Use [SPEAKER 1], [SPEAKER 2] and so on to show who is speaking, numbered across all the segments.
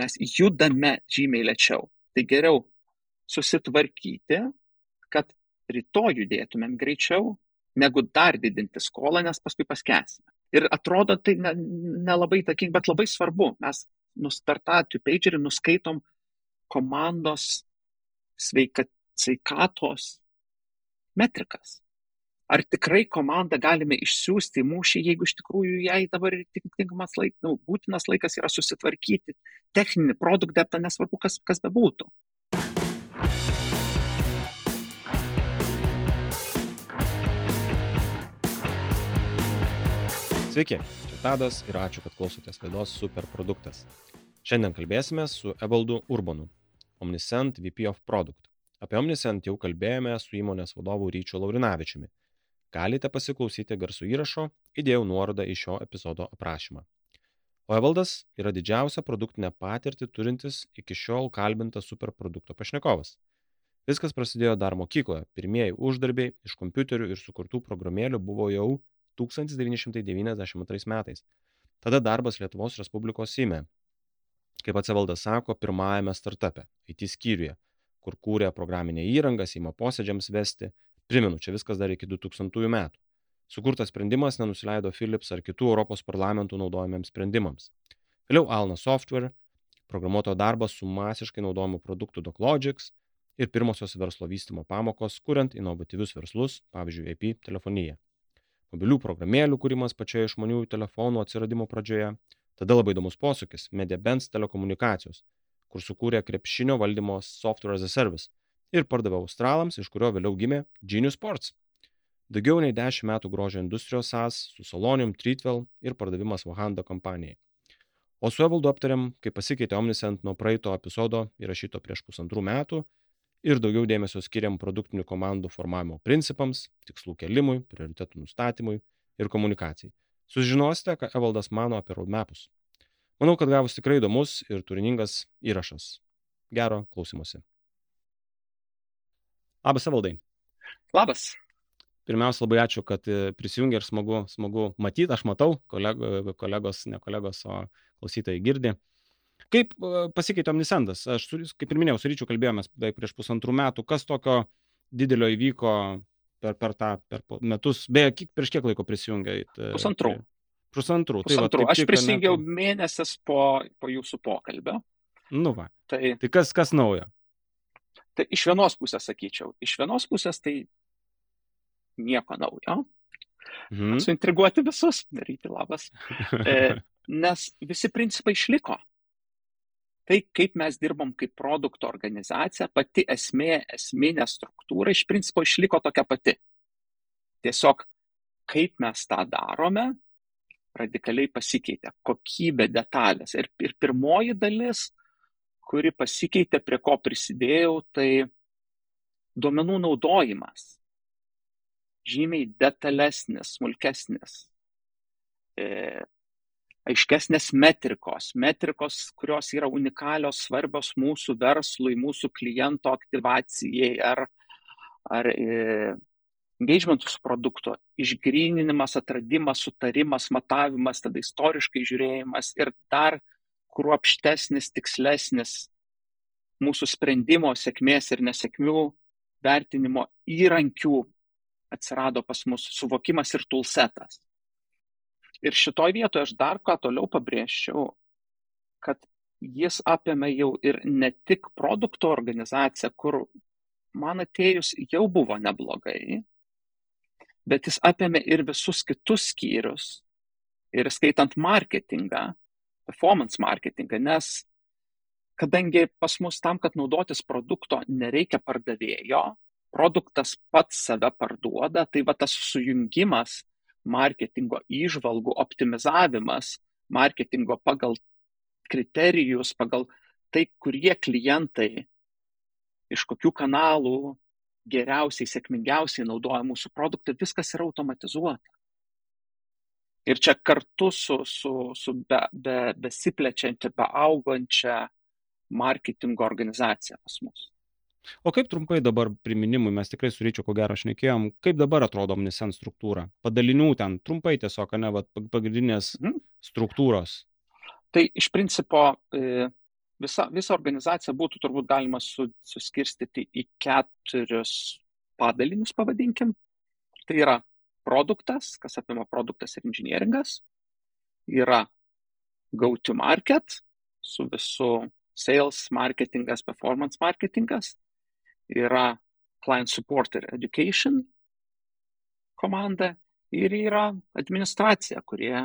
[SPEAKER 1] mes judame žymiai lėčiau. Tai geriau susitvarkyti, kad rytoj judėtumėm greičiau, negu dar didinti skolą, nes paskui paskesime. Ir atrodo, tai nelabai ne, ne takinga, bet labai svarbu. Mes per tą two-pagerį nuskaitom komandos sveika, sveikatos metrikas. Ar tikrai komandą galime išsiųsti į mūšį, jeigu iš tikrųjų jai dabar tinkamas laikas, nu, būtinas laikas yra susitvarkyti techninį produktą, nesvarbu, kas, kas bebūtų.
[SPEAKER 2] Sveiki, čia Tadas ir ačiū, kad klausotės laidos Superproduktas. Šiandien kalbėsime su Evaldu Urbanu, Omniscent VP of Product. Apie Omniscent jau kalbėjome su įmonės vadovu Ryčiu Laurinavičiumi. Galite pasiklausyti garsų įrašo, įdėjau nuorodą į šio epizodo aprašymą. O Evaldas yra didžiausia produktinė patirtį turintis iki šiol kalbintas superprodukto pašnekovas. Viskas prasidėjo dar mokykloje. Pirmieji uždarbiai iš kompiuterių ir sukurtų programėlių buvo jau 1992 metais. Tada darbas Lietuvos Respublikos įme, kaip pats Evaldas sako, pirmajame startupe, IT skyriuje, kur kūrė programinę įrangą Seimo posėdžiams vesti. Primenu, čia viskas dar iki 2000 metų. Sukurtas sprendimas nenusileido Philips ar kitų Europos parlamentų naudojamiems sprendimams. Vėliau Alna Software, programuotojo darbas su masiškai naudojamu produktu DocLogix ir pirmosios verslo vystimo pamokos, kuriant inovatyvius verslus, pavyzdžiui, IP telefoniją mobilių programėlių kūrimas pačioje išmaniųjų telefonų atsiradimo pradžioje, tada labai įdomus posūkis - MediaBens telekomunikacijos, kur sukūrė krepšinio valdymo software as a service ir pardavė australams, iš kurio vėliau gimė Genius Sports. Daugiau nei 10 metų grožio industrijos SAS su Solonium, Treatwell ir pardavimas Vahanda kompanijai. O su Evaldu aptariam, kaip pasikeitė Omniscent nuo praeito epizodo įrašyto prieš pusantrų metų ir daugiau dėmesio skiriam produktinių komandų formavimo principams, tikslų kelimui, prioritetų nustatymui ir komunikacijai. Sužinosite, ką Evaldas mano apie roadmapus. Manau, kad gavus tikrai įdomus ir turiningas įrašas. Gero klausimuose. Labas, Evaldai.
[SPEAKER 1] Labas.
[SPEAKER 2] Pirmiausia, labai ačiū, kad e, prisijungi ir smagu, smagu matyti, aš matau, kolego, kolegos, ne kolegos, o klausytojai girdi. Kaip pasikeitė Omnisendas? Aš, kaip ir minėjau, su Ryčiu kalbėjomės beveik prieš pusantrų metų, kas tokio didelio įvyko per, per tą per metus, beje, kiek, prieš kiek laiko prisijungėt?
[SPEAKER 1] Pusantrų.
[SPEAKER 2] Pusantrų.
[SPEAKER 1] Pusantrų. Tai va, Aš prisijungiau ne... mėnesis po, po jūsų pokalbio.
[SPEAKER 2] Nu va. Tai, tai kas, kas naujo?
[SPEAKER 1] Tai iš vienos pusės sakyčiau. Iš vienos pusės tai nieko naujo. Mhm. Suintriguoti visus, daryti labas. E, nes visi principai išliko tai kaip mes dirbam kaip produkto organizacija, pati esmė, esminė struktūra iš principo išliko tokia pati. Tiesiog kaip mes tą darome, radikaliai pasikeitė. Kokybė, detalės. Ir, ir pirmoji dalis, kuri pasikeitė, prie ko prisidėjau, tai duomenų naudojimas. Žymiai detalesnis, smulkesnis. E, aiškesnės metrikos, metrikos, kurios yra unikalios, svarbios mūsų verslui, mūsų kliento aktivacijai ar, ar e, engagementų su produktu, išgryninimas, atradimas, sutarimas, matavimas, tada istoriškai žiūrėjimas ir dar kruopštesnis, tikslesnis mūsų sprendimo sėkmės ir nesėkmių vertinimo įrankių atsirado pas mus suvokimas ir tulsetas. Ir šitoj vietoje aš dar ką toliau pabrėžčiau, kad jis apėmė jau ir ne tik produkto organizaciją, kur man atėjus jau buvo neblogai, bet jis apėmė ir visus kitus skyrius, ir skaitant marketingą, performance marketingą, nes kadangi pas mus tam, kad naudotis produkto nereikia pardavėjo, produktas pats save parduoda, tai va tas sujungimas marketingo įžvalgų optimizavimas, marketingo pagal kriterijus, pagal tai, kurie klientai iš kokių kanalų geriausiai, sėkmingiausiai naudoja mūsų produktą, viskas yra automatizuota. Ir čia kartu su, su, su be, be, besiplečiančia, beaugančia marketingo organizacija pas mus.
[SPEAKER 2] O kaip trumpai dabar priminimui, mes tikrai su Ryčiu ko gero šnekėjom, kaip dabar atrodo Omniscent struktūra? Padalinių ten, trumpai tiesiog, ne, va, pagrindinės mhm. struktūros.
[SPEAKER 1] Tai iš principo e, visa, visą organizaciją būtų turbūt galima su, suskirstyti į keturis padalinius, pavadinkim. Tai yra produktas, kas apima produktas ir inžinieringas, yra go to market su visu sales marketingas, performance marketingas, yra client support ir education komanda ir yra administracija, kurie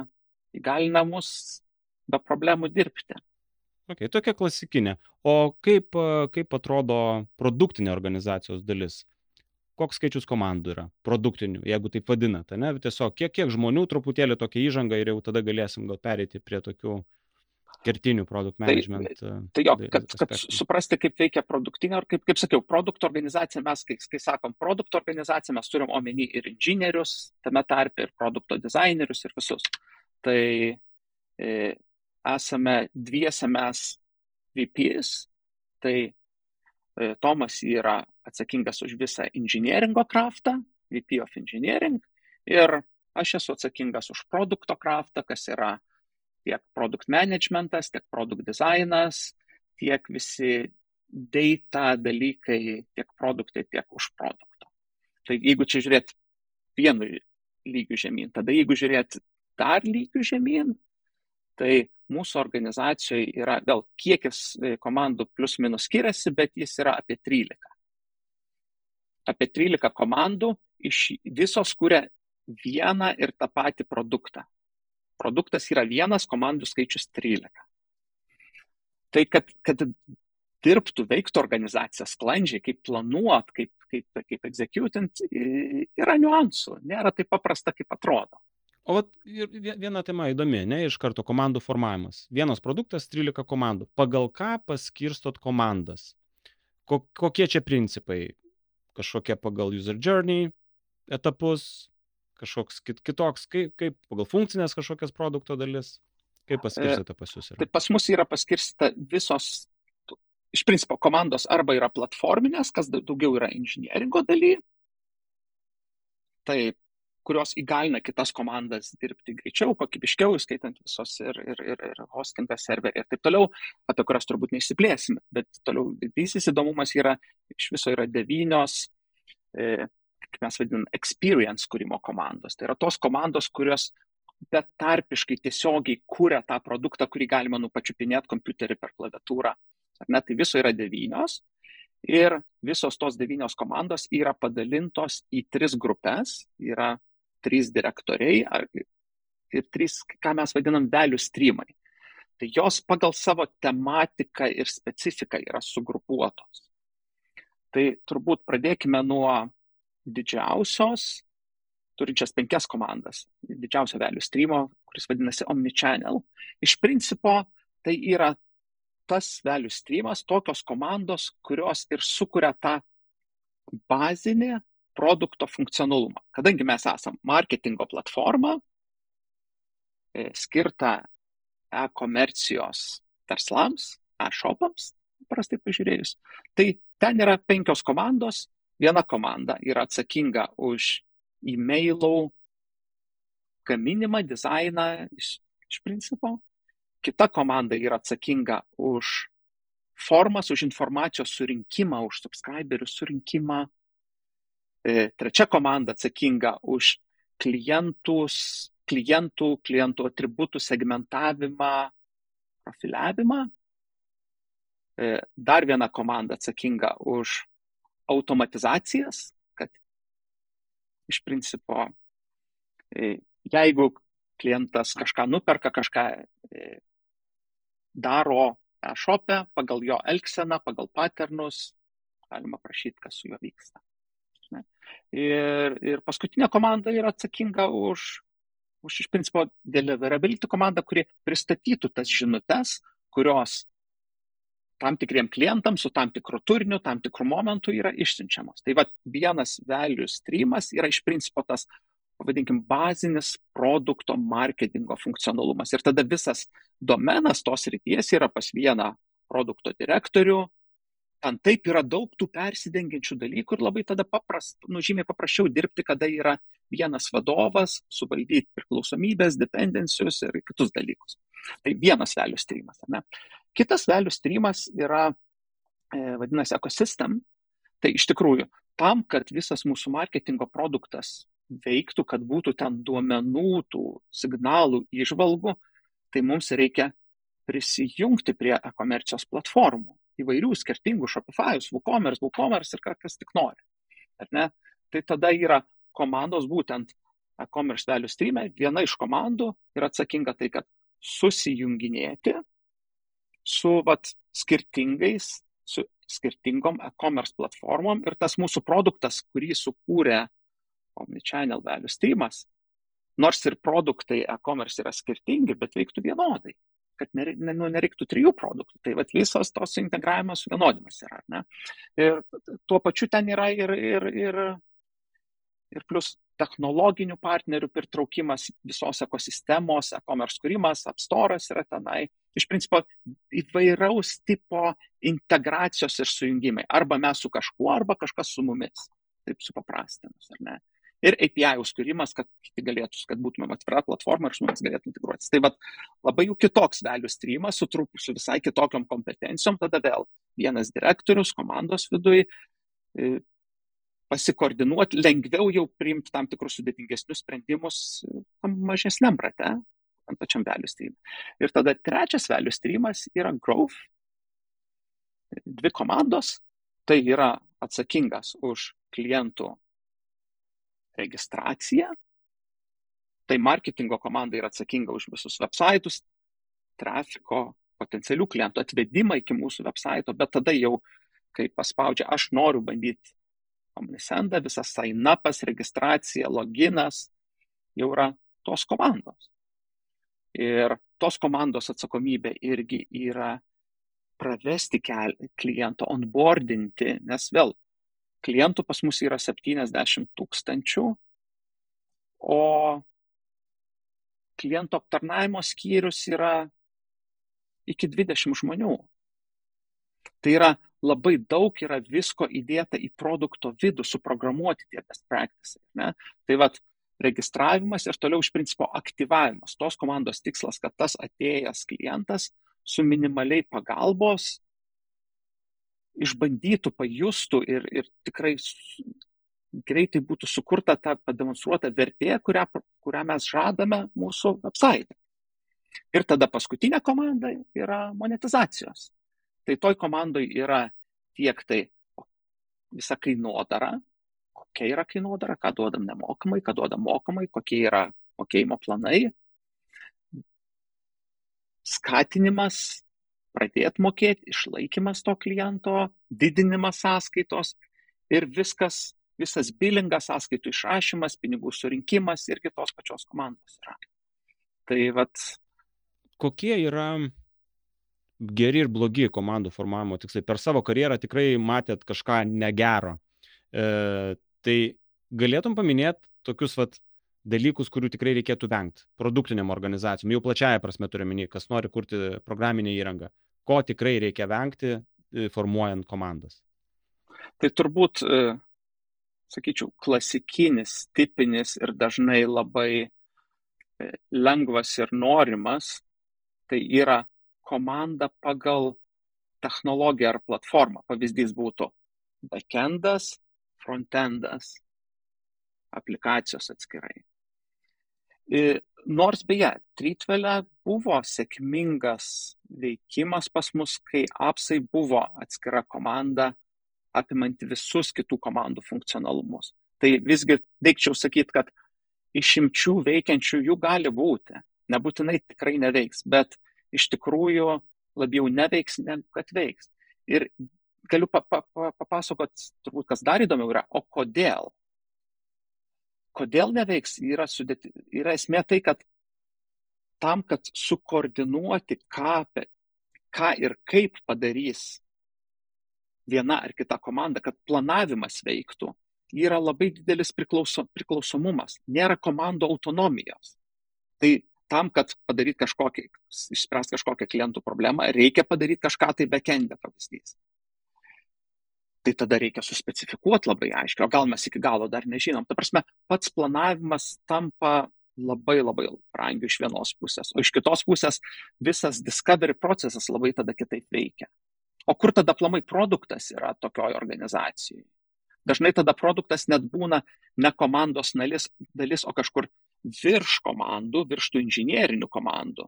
[SPEAKER 1] įgalina mus be problemų dirbti.
[SPEAKER 3] Ok, tokia klasikinė. O kaip, kaip atrodo produktinė organizacijos dalis? Koks skaičius komandų yra produktinių, jeigu taip vadinate, ne? Tiesiog kiek, kiek žmonių, truputėlį tokia įžanga ir jau tada galėsim gal perėti prie tokių kertinių produkt
[SPEAKER 1] Tai,
[SPEAKER 3] management.
[SPEAKER 1] tai jo, kad, kad suprasti, kaip veikia produktinė, ar kaip, kaip sakiau, produkto organizacija, mes, kai, kai sakom produkto organizacija, mes turim omeny ir inžinierius, tame tarpe ir produkto dizainerius ir visus. Tai e, esame dviese mes VPs, tai e, Tomas yra atsakingas už visą inžinieringo kraftą, VP of Engineering, ir aš esu atsakingas už produkto kraftą, kas yra tiek produkt managementas, tiek produkt dizainas, tiek visi data dalykai, tiek produktai, tiek už produkto. Tai jeigu čia žiūrėt vienu lygiu žemyn, tada jeigu žiūrėt dar lygių žemyn, tai mūsų organizacijoje yra, gal kiekis e, komandų plus minus skiriasi, bet jis yra apie 13. Apie 13 komandų iš visos kuria vieną ir tą patį produktą produktas yra vienas, komandų skaičius 13. Tai kad, kad dirbtų, veiktų organizacija sklandžiai, kaip planuot, kaip, kaip, kaip executint, yra niuansų, nėra taip paprasta, kaip atrodo.
[SPEAKER 3] O vat, viena tema įdomi, ne, iš karto komandų formavimas. Vienas produktas, 13 komandų. Pagal ką paskirstot komandas? Kokie čia principai? Kažkokie pagal user journey etapus, kažkoks kit, kitoks, kaip, kaip pagal funkcinės kažkokias produkto dalis, kaip paskirstyta pas jūs?
[SPEAKER 1] Yra? Tai pas mus yra paskirstyta visos, iš principo, komandos arba yra platforminės, kas daugiau yra inžinieringo daly, tai kurios įgalina kitas komandas dirbti greičiau, kokybiškiau, skaitant visos ir, ir, ir, ir hostingą, serverį ir taip toliau, apie kurias turbūt neįsiplėsime. Bet toliau didysis įdomumas yra, iš viso yra devynios e, kaip mes vadinam, experience kūrimo komandos. Tai yra tos komandos, kurios betarpiškai tiesiogiai kūrė tą produktą, kurį galima nupačiupinėti kompiuterį per klaviatūrą. Ar ne, tai viso yra devynios. Ir visos tos devynios komandos yra padalintos į tris grupės. Yra trys direktoriai ar, ir trys, ką mes vadinam, velių streamai. Tai jos pagal savo tematiką ir specifiką yra sugrupuotos. Tai turbūt pradėkime nuo didžiausios, turinčias penkias komandas, didžiausio value streamo, kuris vadinasi Omnichannel. Iš principo tai yra tas value streamas, tokios komandos, kurios ir sukuria tą bazinį produkto funkcionalumą. Kadangi mes esame marketingo platforma, e, skirta e-komercijos verslams, e-shopams, prastai pažiūrėjus, tai ten yra penkios komandos, Viena komanda yra atsakinga už e-mailų gaminimą, dizainą iš, iš principo. Kita komanda yra atsakinga už formas, už informacijos surinkimą, už subscriberių surinkimą. E, trečia komanda atsakinga už klientus, klientų, klientų atributų segmentavimą, profiliavimą. E, dar viena komanda atsakinga už automatizacijas, kad iš principo, e, jeigu klientas kažką nuperka, kažką daro e-shop'e, pagal jo elgseną, pagal paternus, galima prašyti, kas su juo vyksta. Ir, ir paskutinė komanda yra atsakinga už, už iš principo deliverability komandą, kuri pristatytų tas žinutes, kurios tam tikriem klientam su tam tikru turiniu, tam tikrų momentų yra išsiunčiamos. Tai vad vienas value streamas yra iš principo tas, pavadinkim, bazinis produkto marketingo funkcionalumas. Ir tada visas domenas tos ryties yra pas vieną produkto direktorių, ten taip yra daug tų persidengiančių dalykų ir labai tada paprast, nu, žymiai paprasčiau dirbti, kada yra vienas vadovas, suvaldyti priklausomybės, dependencijus ir kitus dalykus. Tai vienas value streamas. Ne? Kitas value streamas yra, e, vadinasi, ekosystem. Tai iš tikrųjų, tam, kad visas mūsų marketingo produktas veiktų, kad būtų ten duomenų, tų signalų, išvalgų, tai mums reikia prisijungti prie e-komercijos platformų įvairių skirtingų Shopify'us, WooCommerce, WooCommerce ir kas tik nori. Ar ne? Tai tada yra komandos būtent e-commerce value stream, viena iš komandų yra atsakinga tai, kad susijunginėti su vat, skirtingais, su skirtingom e-commerce platformom ir tas mūsų produktas, kurį sukūrė Omnichannel value streamas, nors ir produktai e-commerce yra skirtingi, bet veiktų vienodai kad nu, nereiktų trijų produktų. Tai vat, visos tos integravimas suvienodimas yra. Ne? Ir tuo pačiu ten yra ir, ir, ir, ir plus technologinių partnerių pritraukimas visos ekosistemos, e-commerce kūrimas, apstoras yra tenai. Iš principo įvairaus tipo integracijos ir sujungimai. Arba mes su kažkuo, arba kažkas su mumis. Taip supaprastinus, ar ne? Ir API užkūrimas, kad kiti galėtų, kad būtumėm atvira platforma ir žmonės galėtų integruotis. Tai vat, labai jau kitoks value streamas su, trup, su visai kitokiam kompetencijom, tada vėl vienas direktorius komandos viduje pasikoordinuoti, lengviau jau priimti tam tikrus sudėtingesnius sprendimus mažesniam rate, ant pačiam value stream. Ir tada trečias value streamas yra growth. Dvi komandos, tai yra atsakingas už klientų registraciją. Tai marketingo komanda yra atsakinga už visus websaitus, trafiko, potencialių klientų atvedimą iki mūsų websaito, bet tada jau, kai paspaudžia, aš noriu bandyti Omnisendą, visas sign-upas, registracija, loginas, jau yra tos komandos. Ir tos komandos atsakomybė irgi yra pravesti klientą, onboardinti, nes vėl klientų pas mus yra 70 tūkstančių, o kliento aptarnaimo skyrius yra iki 20 žmonių. Tai yra labai daug yra visko įdėta į produkto vidų, suprogramuoti tie best practices. Ne? Tai vad, registravimas ir toliau iš principo aktyvavimas. Tos komandos tikslas, kad tas atėjęs klientas su minimaliai pagalbos išbandytų, pajustų ir, ir tikrai greitai būtų sukurta ta pademonstruota vertė, kurią, kurią mes žadame mūsų website. Ir tada paskutinė komanda yra monetizacijos. Tai toj komandai yra tiek tai visa kainodara, kokia yra kainodara, ką duodam nemokamai, ką duodam mokamai, kokie yra mokėjimo planai, skatinimas pradėt mokėt, išlaikymas to kliento, didinimas sąskaitos ir viskas, visas bilingas, sąskaitų išrašymas, pinigų surinkimas irgi tos pačios komandos yra. Tai vat.
[SPEAKER 3] Kokie yra geri ir blogi komandų formavimo tikslai? Per savo karjerą tikrai matėt kažką negero. E, tai galėtum paminėti tokius vat, dalykus, kurių tikrai reikėtų vengti produktiniam organizacijom, jau plačiaja prasme turiu minį, kas nori kurti programinę įrangą ko tikrai reikia vengti e, formuojant komandas?
[SPEAKER 1] Tai turbūt, e, sakyčiau, klasikinis, tipinis ir dažnai labai e, lengvas ir norimas, tai yra komanda pagal technologiją ar platformą. Pavyzdys būtų backendas, frontendas, aplikacijos atskirai. Nors beje, Tritvelė buvo sėkmingas veikimas pas mus, kai apsai buvo atskira komanda apimanti visus kitų komandų funkcionalumus. Tai visgi reikčiau sakyti, kad išimčių veikiančių jų gali būti. Nebūtinai tikrai neveiks, bet iš tikrųjų labiau neveiks, negu kad veiks. Ir galiu pa, pa, pa, papasakot, turbūt kas dar įdomiau yra, o kodėl kodėl neveiks, yra, sudėti, yra esmė tai, kad tam, kad sukoordinuoti, ką, ką ir kaip padarys viena ar kita komanda, kad planavimas veiktų, yra labai didelis priklauso, priklausomumas, nėra komandų autonomijos. Tai tam, kad padaryti kažkokį, išspręsti kažkokią klientų problemą, reikia padaryti kažką tai backendė pavyzdys. Tai tada reikia suspecifikuoti labai aiškiai, o gal mes iki galo dar nežinom. Ta prasme, pats planavimas tampa labai labai brangiu iš vienos pusės, o iš kitos pusės visas discovery procesas labai tada kitaip veikia. O kur tada plamai produktas yra tokioj organizacijai? Dažnai tada produktas net būna ne komandos dalis, dalis o kažkur virš komandų, virš tų inžinierinių komandų.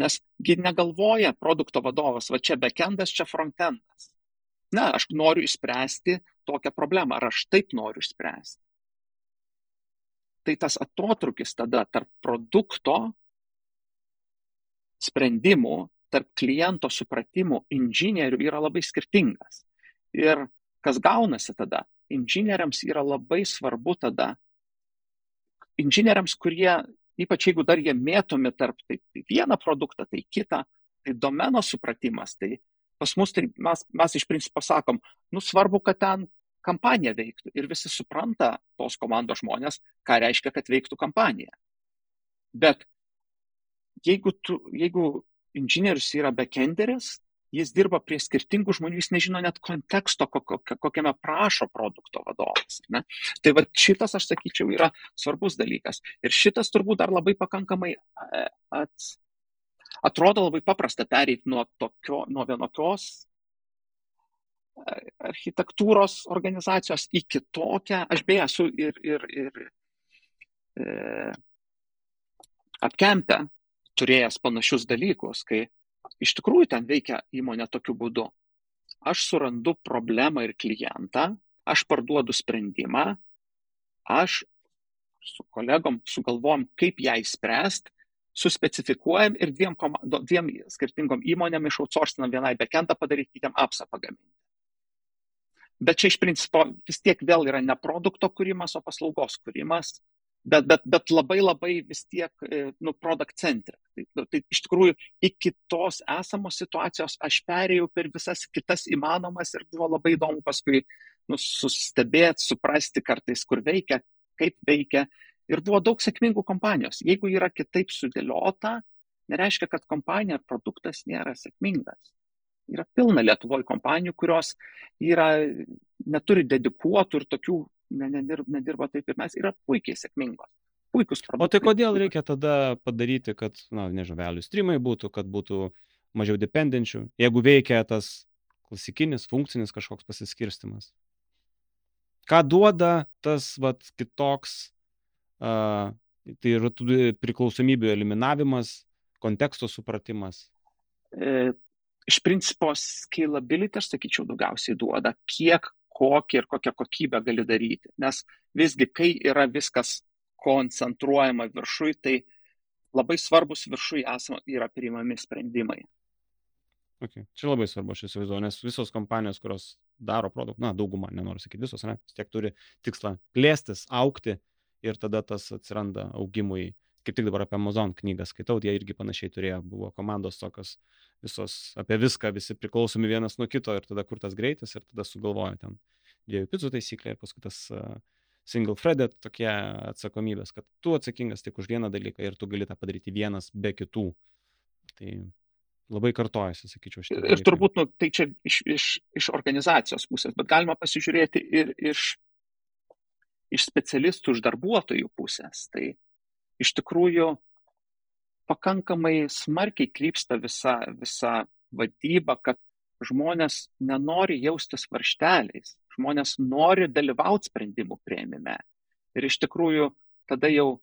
[SPEAKER 1] Nesgi negalvoja produkto vadovas, va čia backendas, čia frontendas. Na, aš noriu išspręsti tokią problemą, ar aš taip noriu išspręsti. Tai tas atotrukis tada tarp produkto sprendimų, tarp kliento supratimų inžinierių yra labai skirtingas. Ir kas gaunasi tada? Inžinieriams yra labai svarbu tada, inžinieriams, kurie, ypač jeigu dar jie mėtomi tarp tai vieną produktą, tai kitą, tai domeno supratimas, tai pas mus tai mes, mes iš principo sakom, nu svarbu, kad ten kampanija veiktų ir visi supranta tos komandos žmonės, ką reiškia, kad veiktų kampanija. Bet jeigu, tu, jeigu inžinierius yra backenderis, jis dirba prie skirtingų žmonių, jis nežino net konteksto, kokiame prašo produkto vadovas. Ne? Tai va šitas, aš sakyčiau, yra svarbus dalykas. Ir šitas turbūt dar labai pakankamai e, ats, atrodo labai paprasta pereiti nuo, tokio, nuo vienokios e, architektūros organizacijos į kitokią. Aš beje esu ir, ir, ir e, apkempę turėjęs panašius dalykus, kai iš tikrųjų ten veikia įmonė tokiu būdu. Aš surandu problemą ir klientą, aš parduodu sprendimą, aš su kolegom sugalvom, kaip ją įspręsti, suspecifikuojam ir dviem, komando, dviem skirtingom įmonėm išoutsourcinam vienai backentą padaryti, kitiem apsą pagaminti. Bet čia iš principo vis tiek vėl yra ne produkto kūrimas, o paslaugos kūrimas bet, bet, bet labai labai vis tiek, e, nu, product centric. Tai, nu, tai iš tikrųjų iki tos esamos situacijos aš perėjau per visas kitas įmanomas ir buvo labai įdomu paskui nu, sustebėti, suprasti kartais, kur veikia, kaip veikia. Ir buvo daug sėkmingų kompanijos. Jeigu yra kitaip sudėliota, nereiškia, kad kompanija ar produktas nėra sėkmingas. Yra pilna Lietuvoje kompanijų, kurios yra, neturi dedikuotų ir tokių nedirba, taip ir mes, yra puikiai sėkmingos. Puikus produktai.
[SPEAKER 3] O tai kodėl reikia tada padaryti, kad, na, nežinau, value streamai būtų, kad būtų mažiau dependenčių, jeigu veikia tas klasikinis, funkcinis kažkoks pasiskirstimas? Ką duoda tas, vat, kitoks, tai yra priklausomybių eliminavimas, konteksto supratimas?
[SPEAKER 1] E, iš principo, scalability, aš sakyčiau, daugiausiai duoda, kiek kokį ir kokią kokybę gali daryti. Nes visgi, kai yra viskas koncentruojama viršui, tai labai svarbus viršui esama, yra priimami sprendimai.
[SPEAKER 3] Okay. Čia labai svarbu, aš įsivaizduoju, nes visos kompanijos, kurios daro produktą, na, dauguma, nenoriu sakyti visos, ne, vis tiek turi tikslą plėstis, aukti ir tada tas atsiranda augimui. Kaip tik dabar apie Amazon knygą skaitau, jie irgi panašiai turėjo, buvo komandos tokios visos apie viską, visi priklausomi vienas nuo kito ir tada kur tas greitis ir tada sugalvoja ten dviejų picų taisyklė ir paskui tas uh, single threaded tokie atsakomybės, kad tu atsakingas tik už vieną dalyką ir tu gali tą padaryti vienas be kitų. Tai labai kartojasi, sakyčiau, šitą.
[SPEAKER 1] Ir, ir turbūt, nu, tai čia iš, iš, iš organizacijos pusės, bet galima pasižiūrėti ir iš, iš specialistų, iš darbuotojų pusės. Tai iš tikrųjų pakankamai smarkiai krypsta visa, visa vadyba, kad žmonės nenori jaustis varšteliais, žmonės nori dalyvauti sprendimų prieimime. Ir iš tikrųjų tada jau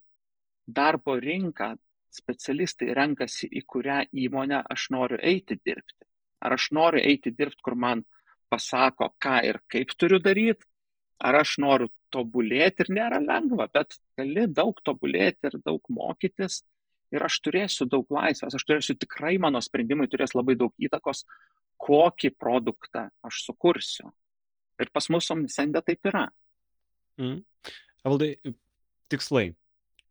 [SPEAKER 1] darbo rinka, specialistai renkasi, į kurią įmonę aš noriu eiti dirbti. Ar aš noriu eiti dirbti, kur man pasako, ką ir kaip turiu daryti, ar aš noriu tobulėti ir nėra lengva, bet gali daug tobulėti ir daug mokytis ir aš turėsiu daug laisvės, aš turėsiu tikrai mano sprendimai turės labai daug įtakos, kokį produktą aš sukursiu. Ir pas mus omnisendė taip yra.
[SPEAKER 3] Mm. Valdai, tikslai.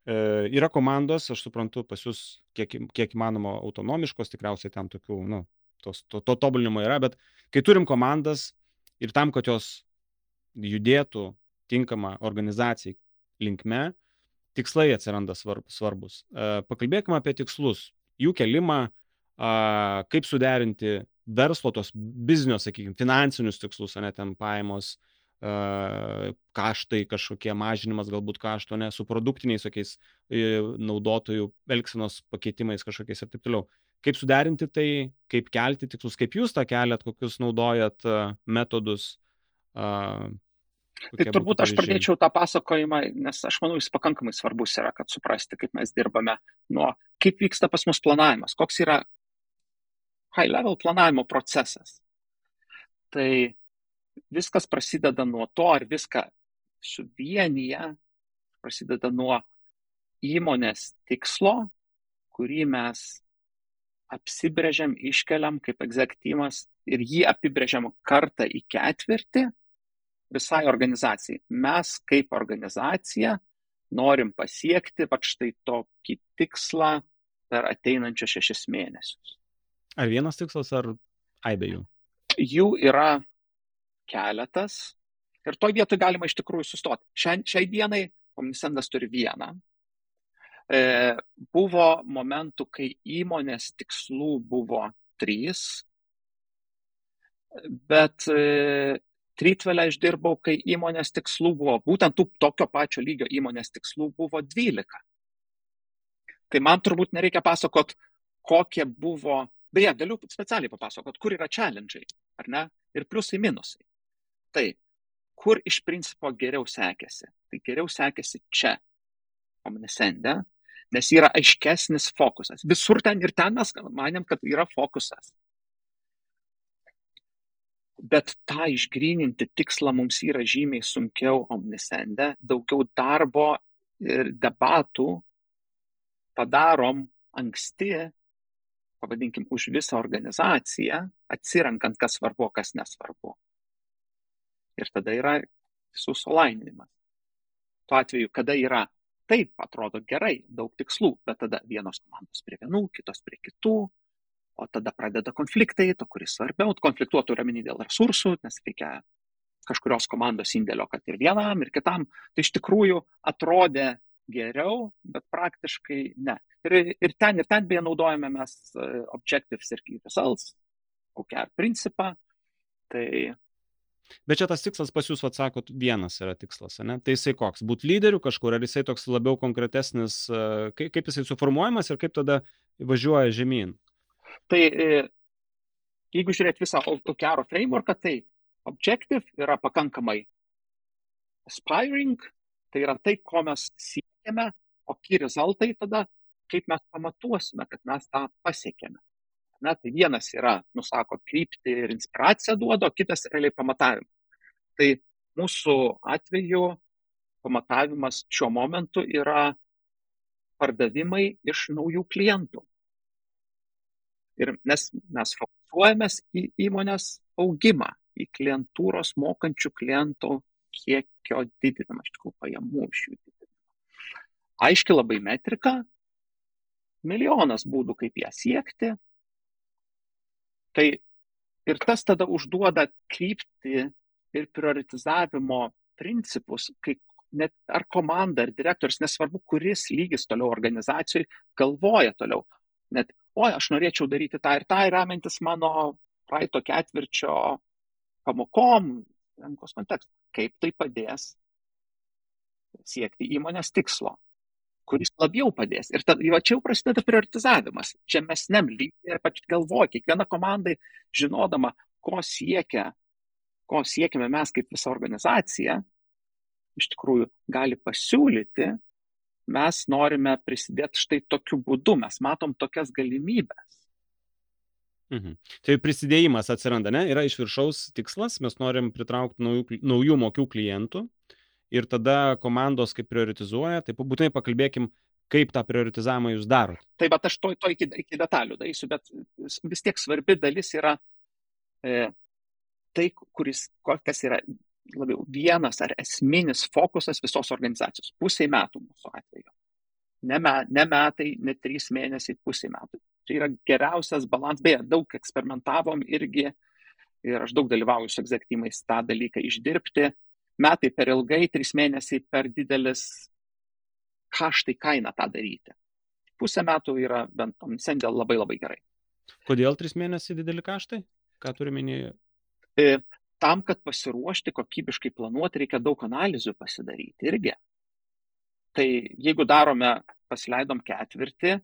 [SPEAKER 3] E, yra komandos, aš suprantu, pas jūs kiek, kiek įmanoma autonomiškos, tikriausiai ten tokių, nu, tos, to, to tobulinimo yra, bet kai turim komandas ir tam, kad jos judėtų tinkamą organizacijai linkme, tikslai atsiranda svarbus. E, pakalbėkime apie tikslus, jų kelimą, kaip suderinti verslo, tos biznio, sakykime, finansinius tikslus, o ne ten pajamos, uh, kaštai kažkokie mažinimas, galbūt kašto, ne su produktiniais tokiais uh, naudotojų elgsenos pakeitimais kažkokiais ir taip toliau. Kaip suderinti tai, kaip kelti tikslus, kaip jūs tą keliat, kokius naudojat metodus.
[SPEAKER 1] Tai turbūt aš pradėčiau tą pasakojimą, nes aš manau, jis pakankamai svarbus yra, kad suprasti, kaip mes dirbame nuo, kaip vyksta pas mus planavimas, koks yra high level planavimo procesas. Tai viskas prasideda nuo to, ar viską suvienyje, prasideda nuo įmonės tikslo, kurį mes apsibrėžiam, iškeliam kaip egzektyvas ir jį apibrėžiam kartą į ketvirtį visai organizacijai. Mes kaip organizacija norim pasiekti pat štai tokį tikslą per ateinančius šešis mėnesius.
[SPEAKER 3] Ar vienas tikslas, ar aibėjų?
[SPEAKER 1] Jų yra keletas ir to vietoj galima iš tikrųjų sustoti. Šiai, šiai dienai Omnisendas turi vieną. E, buvo momentų, kai įmonės tikslų buvo trys, bet e, Tritvelę aš dirbau, kai įmonės tikslų buvo, būtent tų tokio pačio lygio įmonės tikslų buvo 12. Tai man turbūt nereikia pasakot, kokie buvo, beje, galiu specialiai papasakot, kur yra challenge, ar ne, ir pliusai minusai. Tai, kur iš principo geriau sekėsi? Tai geriau sekėsi čia, omnisende, nes yra aiškesnis fokusas. Visur ten ir ten mes manėm, kad yra fokusas bet tą išgryninti tikslą mums yra žymiai sunkiau omnisende, daugiau darbo ir debatų padarom anksti, pavadinkim, už visą organizaciją, atsirenkant, kas svarbu, kas nesvarbu. Ir tada yra visų sulaininimas. Tuo atveju, kada yra taip, atrodo gerai, daug tikslų, bet tada vienos komandos prie vienų, kitos prie kitų, o tada pradeda konfliktai, to kuris svarbiau, konfliktuotų ramenį dėl resursų, nes reikia kažkurios komandos indėlio, kad ir vienam, ir kitam. Tai iš tikrųjų atrodė geriau, bet praktiškai ne. Ir, ir ten, ir ten beje naudojame mes e, objectives ir key results, kokią principą. Tai
[SPEAKER 3] Bet čia tas tikslas pas jūs, atsakot, vienas yra tikslas, ne? Tai jisai koks? Būti lyderiu kažkur, ar jisai toks labiau konkretesnis, e, kaip, kaip jisai suformuojamas ir kaip tada važiuoja žemyn?
[SPEAKER 1] Tai e, jeigu žiūrėt visą OKR frameworką, tai objective yra pakankamai aspiring, tai yra tai, ko mes siekiame, o key rezultai tada, kaip mes pamatuosime, kad mes tą pasiekėme. Na, tai vienas yra, nusako, krypti ir inspiraciją duoda, o kitas realiai pamatavimas. Tai mūsų atveju pamatavimas šiuo momentu yra pardavimai iš naujų klientų. Ir mes, mes fokusuojamės į įmonės augimą, į klientūros mokančių klientų kiekio didinimą, iš tikrųjų pajamų iš jų didinimą. Aiški labai metrika, milijonas būdų, kaip ją siekti. Tai ir tas tada užduoda krypti ir prioritizavimo principus, kai net ar komanda, ar direktorius, nesvarbu, kuris lygis toliau organizacijai, galvoja toliau. Net oi, aš norėčiau daryti tą ir tą, ir remiantis mano praeito ketvirčio pamokom, rinkos kontekstą, kaip tai padės siekti įmonės tikslo, kuris labiau padės. Ir tada, va, čia jau prasideda prioritizavimas, žemesniam lygiai ir pačiu galvoju, kiekviena komandai žinodama, ko siekia, ko siekime mes kaip visa organizacija, iš tikrųjų gali pasiūlyti mes norime prisidėti štai tokiu būdu, mes matom tokias galimybės.
[SPEAKER 3] Mhm. Tai prisidėjimas atsiranda, ne? Yra iš viršaus tikslas, mes norim pritraukti naujų, naujų mokių klientų ir tada komandos kaip prioritizuoja, tai būtinai pakalbėkim, kaip tą prioritizavimą jūs darot.
[SPEAKER 1] Taip, bet aš to, to iki, iki detalių darysiu, bet vis tiek svarbi dalis yra e, tai, kuris, kas yra labiau vienas ar esminis fokusas visos organizacijos. Pusiai metų mūsų atveju. Ne, me, ne metai, ne trys mėnesiai, pusiai metų. Tai yra geriausias balans. Beje, daug eksperimentavom irgi ir aš daug dalyvauju su egzektimais tą dalyką išdirbti. Metai per ilgai, trys mėnesiai per didelis kaštai kaina tą daryti. Pusę metų yra bent omnisendė labai labai gerai.
[SPEAKER 3] Kodėl trys mėnesiai dideli kaštai? Ką turi minėti?
[SPEAKER 1] Tam, kad pasiruošti kokybiškai planuoti, reikia daug analizių pasidaryti irgi. Tai jeigu darome, pasileidom ketvirtį,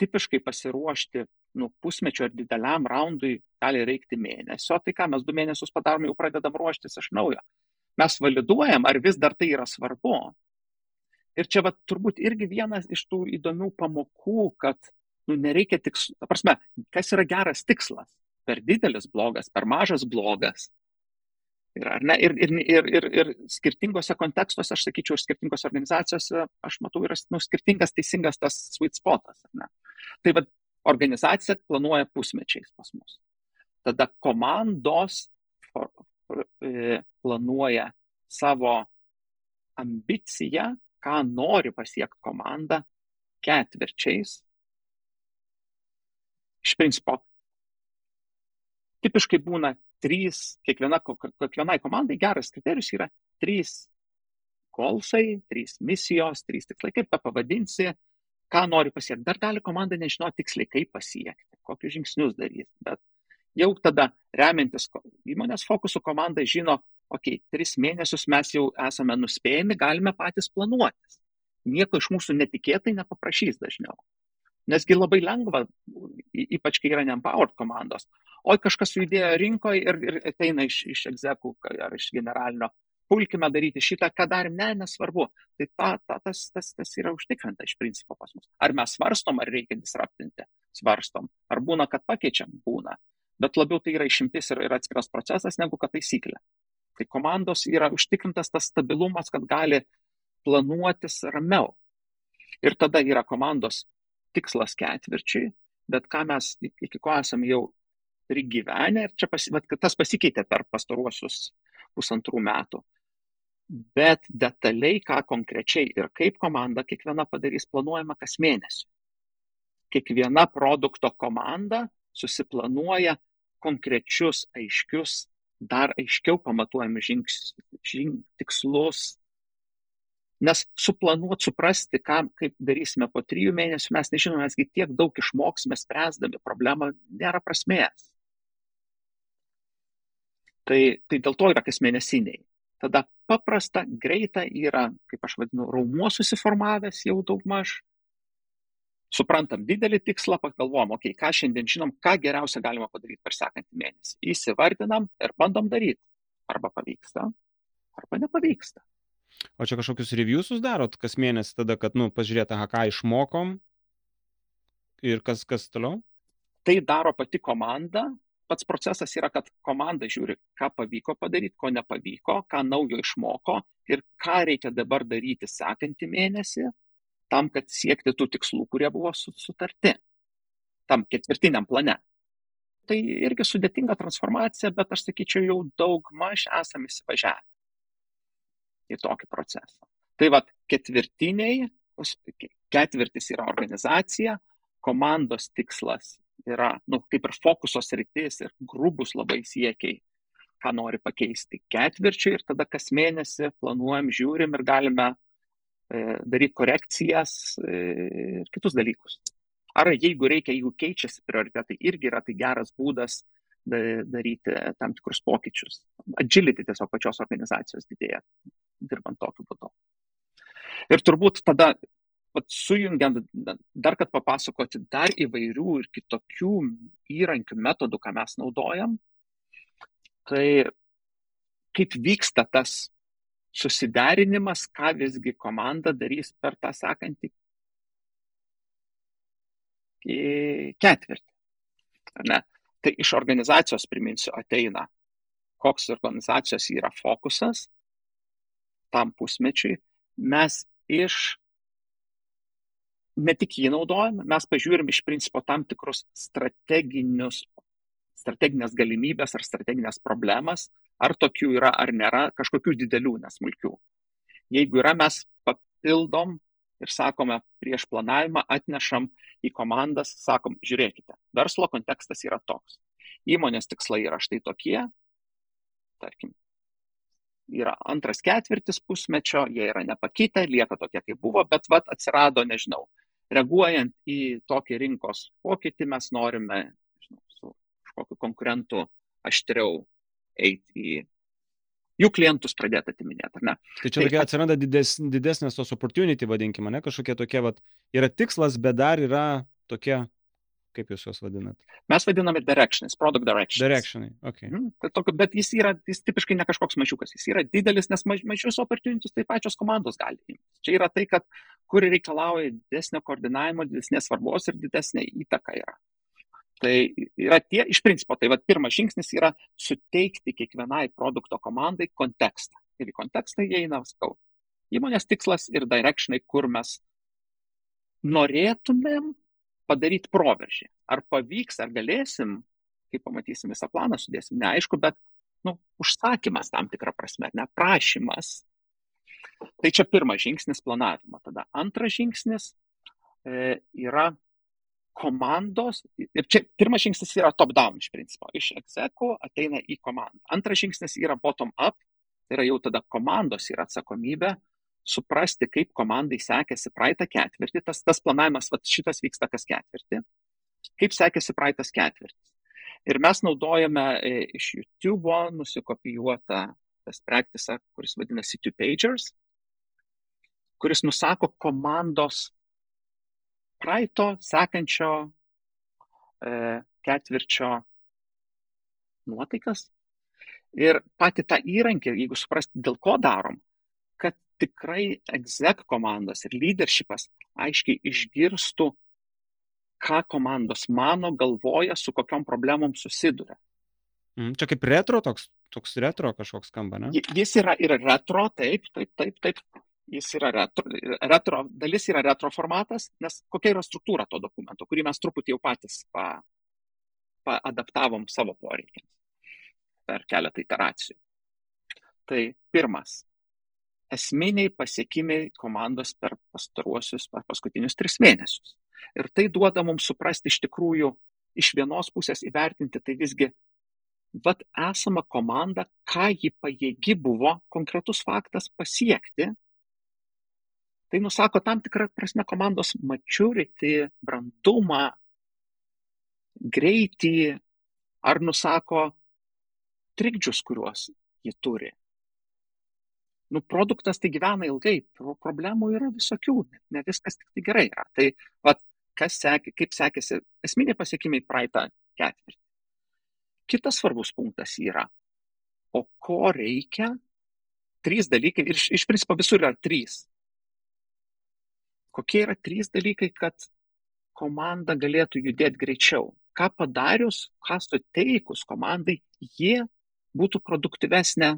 [SPEAKER 1] tipiškai pasiruošti nu, pusmečio ar dideliam raundui gali reikti mėnesio, tai ką mes du mėnesius padarom, jau pradedam ruoštis iš naujo. Mes validuojam, ar vis dar tai yra svarbu. Ir čia va, turbūt irgi vienas iš tų įdomių pamokų, kad nu, nereikia tik, ta prasme, kas yra geras tikslas. Per didelis blogas, per mažas blogas. Ir, ne, ir, ir, ir, ir, ir skirtingose kontekstuose, aš sakyčiau, ir skirtingose organizacijose, aš matau, yra nu, skirtingas teisingas tas sweet spotas. Tai vad, organizacija planuoja pusmečiais pas mus. Tada komandos e, planuoja savo ambiciją, ką nori pasiekti komanda ketvirčiais. Iš principo, tipiškai būna trys, kiekviena, kiekvienai komandai geras kriterijus yra trys golsai, trys misijos, trys tikslai, kaip tą pavadinsi, ką nori pasiekti. Dar gali komanda nežinoti tiksliai, kaip pasiekti, kokius žingsnius daryti, bet jau tada remiantis įmonės fokusų komanda žino, okei, okay, tris mėnesius mes jau esame nuspėjami, galime patys planuotis. Nieko iš mūsų netikėtai nepaprašys dažniau. Nesgi labai lengva, ypač kai yra neempowered komandos, oi kažkas judėjo rinkoje ir, ir ateina iš, iš egzekų ar iš generalinio, pulkime daryti šitą, ką darėm, ne, nesvarbu. Tai ta, ta, tas, tas, tas yra užtikrinta iš principo pas mus. Ar mes svarstom, ar reikia disruptinti? Svarstom. Ar būna, kad pakeičiam? Būna. Bet labiau tai yra išimtis ir, ir atskiras procesas negu kad taisyklė. Tai komandos yra užtikrintas tas stabilumas, kad gali planuotis ramiau. Ir tada yra komandos tikslas ketvirčiai, bet ką mes iki ko esame jau prigyvenę ir čia pasi, bet, tas pasikeitė per pastaruosius pusantrų metų. Bet detaliai, ką konkrečiai ir kaip komanda kiekviena padarys, planuojama kas mėnesį. Kiekviena produkto komanda susiplanuoja konkrečius, aiškius, dar aiškiau pamatuojami žingsnius, žing, tikslus. Nes suplanuoti, suprasti, ką, kaip darysime po trijų mėnesių, mes nežinome, mesgi tiek daug išmoksime spręsdami problemą, nėra prasmės. Tai, tai dėl to yra kasmėnesiniai. Tada paprasta, greita yra, kaip aš vadinu, raumuo susiformavęs jau daug maž. Suprantam didelį tikslą, pagalvom, okei, okay, ką šiandien žinom, ką geriausia galima padaryti per sekantį mėnesį. Įsivardinam ir bandom daryti. Arba pavyksta, arba nepavyksta.
[SPEAKER 3] O čia kažkokius reviewsus darot kas mėnesį tada, kad, nu, pažiūrėt, aha, ką išmokom ir kas, kas toliau?
[SPEAKER 1] Tai daro pati komanda, pats procesas yra, kad komanda žiūri, ką pavyko padaryti, ko nepavyko, ką naujo išmoko ir ką reikia dabar daryti sekantį mėnesį, tam, kad siekti tų tikslų, kurie buvo sutarti, tam ketvirtiniam plane. Tai irgi sudėtinga transformacija, bet aš sakyčiau, jau daug maž esame įsivažiavę į tokį procesą. Tai vad ketvirtiniai, ketvirtis yra organizacija, komandos tikslas yra, nu, kaip ir fokusos rytis ir grubus labai siekiai, ką nori pakeisti ketvirčiai ir tada kas mėnesį planuojam, žiūrim ir galime e, daryti korekcijas e, ir kitus dalykus. Ar jeigu reikia, jeigu keičiasi prioritetai, irgi yra tai geras būdas daryti tam tikrus pokyčius. Agility tiesiog pačios organizacijos didėja, dirbant tokiu būdu. Ir turbūt tada vat sujungiant dar kad papasakoti dar įvairių ir kitokių įrankių, metodų, ką mes naudojam, tai kaip vyksta tas susiderinimas, ką visgi komanda darys per tą sekantį ketvirtį. Ne? Tai iš organizacijos, priminsiu, ateina, koks organizacijos yra fokusas tam pusmečiui. Mes iš ne tik jį naudojame, mes pažiūrim iš principo tam tikrus strateginius, strateginės galimybės ar strateginės problemas, ar tokių yra ar nėra, kažkokių didelių, nesmulkių. Jeigu yra, mes papildom ir sakome prieš planavimą, atnešam į komandas, sakom, žiūrėkite, verslo kontekstas yra toks. Įmonės tikslai yra štai tokie, tarkim, yra antras ketvirtis pusmečio, jie yra nepakitę, lieka tokie, kaip buvo, bet vat atsirado, nežinau, reaguojant į tokį rinkos pokytį mes norime žinau, su kažkokiu konkurentu aštriau eiti į jų klientus pradėti atiminėti, ar ne?
[SPEAKER 3] Tai čia tokia atsiranda dides, didesnės tos opportunity, vadinkime, ne kažkokie tokie, vat, yra tikslas, bet dar yra tokie, kaip jūs juos vadinat?
[SPEAKER 1] Mes vadiname directionais, product directionais.
[SPEAKER 3] Directionai, ok.
[SPEAKER 1] Mm, tai tokio, bet jis yra, jis tipiškai ne kažkoks mažiukas, jis yra didelis, nes maž, mažius opportunities tai pačios komandos gali imti. Čia yra tai, kad kur reikalauja didesnio koordinavimo, didesnės svarbos ir didesnė įtaka yra. Tai yra tie, iš principo, tai va, pirmas žingsnis yra suteikti kiekvienai produkto komandai kontekstą. Ir į kontekstą įeina, sakau, įmonės tikslas ir directionai, kur mes norėtumėm padaryti proveržį. Ar pavyks, ar galėsim, kai pamatysim visą planą, sudėsim, neaišku, bet nu, užsakymas tam tikrą prasme, ne prašymas. Tai čia pirmas žingsnis planavimo. Tada antras žingsnis e, yra komandos, ir čia pirmas žingsnis yra top-down iš principo, iš exeko ateina į komandą. Antras žingsnis yra bottom-up, tai yra jau tada komandos yra atsakomybė suprasti, kaip komandai sekėsi praeitą ketvirtį, tas, tas planavimas, va, šitas vyksta kas ketvirtį, kaip sekėsi praeitas ketvirtis. Ir mes naudojame e, iš YouTube nusikopijuotą tas praktisą, kuris vadinasi Two Pagers, kuris nusako komandos praeito, sekančio e, ketvirčio nuotaikas. Ir pati tą įrankį, jeigu suprasti, dėl ko darom, tikrai exec komandos ir leadershipas aiškiai išgirstų, ką komandos mano, galvoja, su kokiam problemom susiduria.
[SPEAKER 3] Mm, čia kaip retro toks, toks retro kažkoks skamba, ne?
[SPEAKER 1] Jis yra ir retro, taip, taip, taip, taip jis yra retro, retro, dalis yra retro formatas, nes kokia yra struktūra to dokumento, kurį mes truputį jau patys pa, paadaptavom savo poreikiams per keletą iteracijų. Tai pirmas. Esminiai pasiekimai komandos per pastaruosius, per paskutinius tris mėnesius. Ir tai duoda mums suprasti iš tikrųjų, iš vienos pusės įvertinti, tai visgi, vad esama komanda, ką ji pajėgi buvo konkretus faktas pasiekti Tai nusako tam tikrą prasme komandos maturity, brandumą, greitį, ar nusako trikdžius, kuriuos ji turi. Nu, produktas tai gyvena ilgai, problemų yra visokių, ne viskas tik tai gerai yra. Tai, vat, kas sekė, kaip sekėsi esminiai pasiekimai praeitą ketvirtį. Kitas svarbus punktas yra, o ko reikia, trys dalykai, ir iš, iš principo visur yra trys kokie yra trys dalykai, kad komanda galėtų judėti greičiau. Ką padarius, ką suteikus komandai, jie būtų produktyvesnė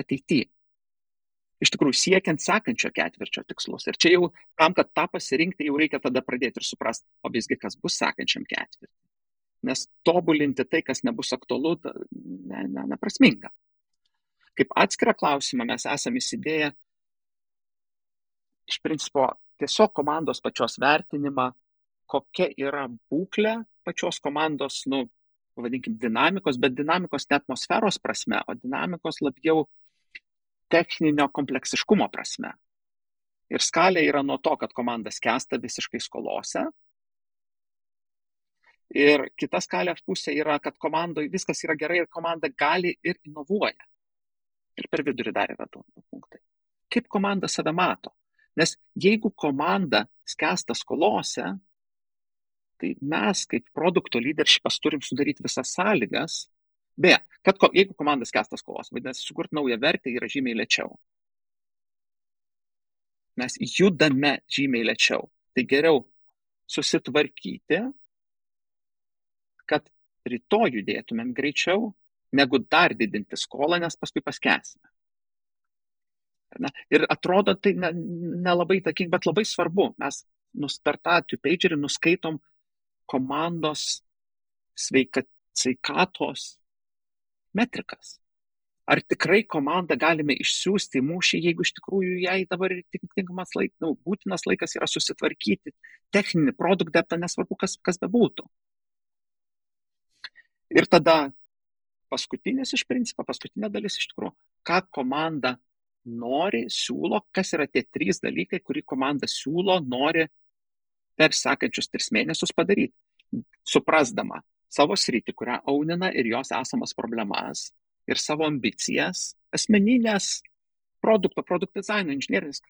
[SPEAKER 1] ateityje. Iš tikrųjų, siekiant sekančio ketvirčio tikslus. Ir čia jau tam, kad tą pasirinkti, jau reikia tada pradėti ir suprasti, o visgi kas bus sekančiam ketvirtį. Nes tobulinti tai, kas nebus aktualu, ne, ne, neprasminga. Kaip atskirą klausimą mes esame įsidėję iš principo tiesiog komandos pačios vertinimą, kokia yra būklė pačios komandos, nu, vadinkim, dinamikos, bet dinamikos ne atmosferos prasme, o dinamikos labiau techninio kompleksiškumo prasme. Ir skalė yra nuo to, kad komanda skęsta visiškai skolose. Ir kita skalės pusė yra, kad komandoje viskas yra gerai ir komanda gali ir inovuoja. Ir per vidurį dar yra du punktai. Kaip komanda save mato? Nes jeigu komanda skęsta skolose, tai mes kaip produkto leadershipas turim sudaryti visas sąlygas. Beje, kad ko, jeigu komanda skęsta skolos, vadinasi, sukurti naują vertę yra žymiai lėčiau. Mes judame žymiai lėčiau. Tai geriau susitvarkyti, kad rytoj judėtumėm greičiau, negu dar didinti skolą, nes paskui paskesime. Ne? Ir atrodo tai nelabai ne, ne takinga, bet labai svarbu. Mes per tą two-pagerį nuskaitom komandos sveika, sveikatos metrikas. Ar tikrai komandą galime išsiųsti į mūšį, jeigu iš tikrųjų jai dabar tinkamas laikas, nu, būtinas laikas yra susitvarkyti techninį produktą, nesvarbu, kas, kas bebūtų. Ir tada paskutinis iš principo, paskutinė dalis iš tikrųjų, ką komanda nori, siūlo, kas yra tie trys dalykai, kurį komanda siūlo, nori per sekančius tris mėnesius padaryti. Suprasdama, savo sritį, kurią aunina ir jos esamas problemas ir savo ambicijas, asmeninės produkto, produkto dizaino, inžinierinis,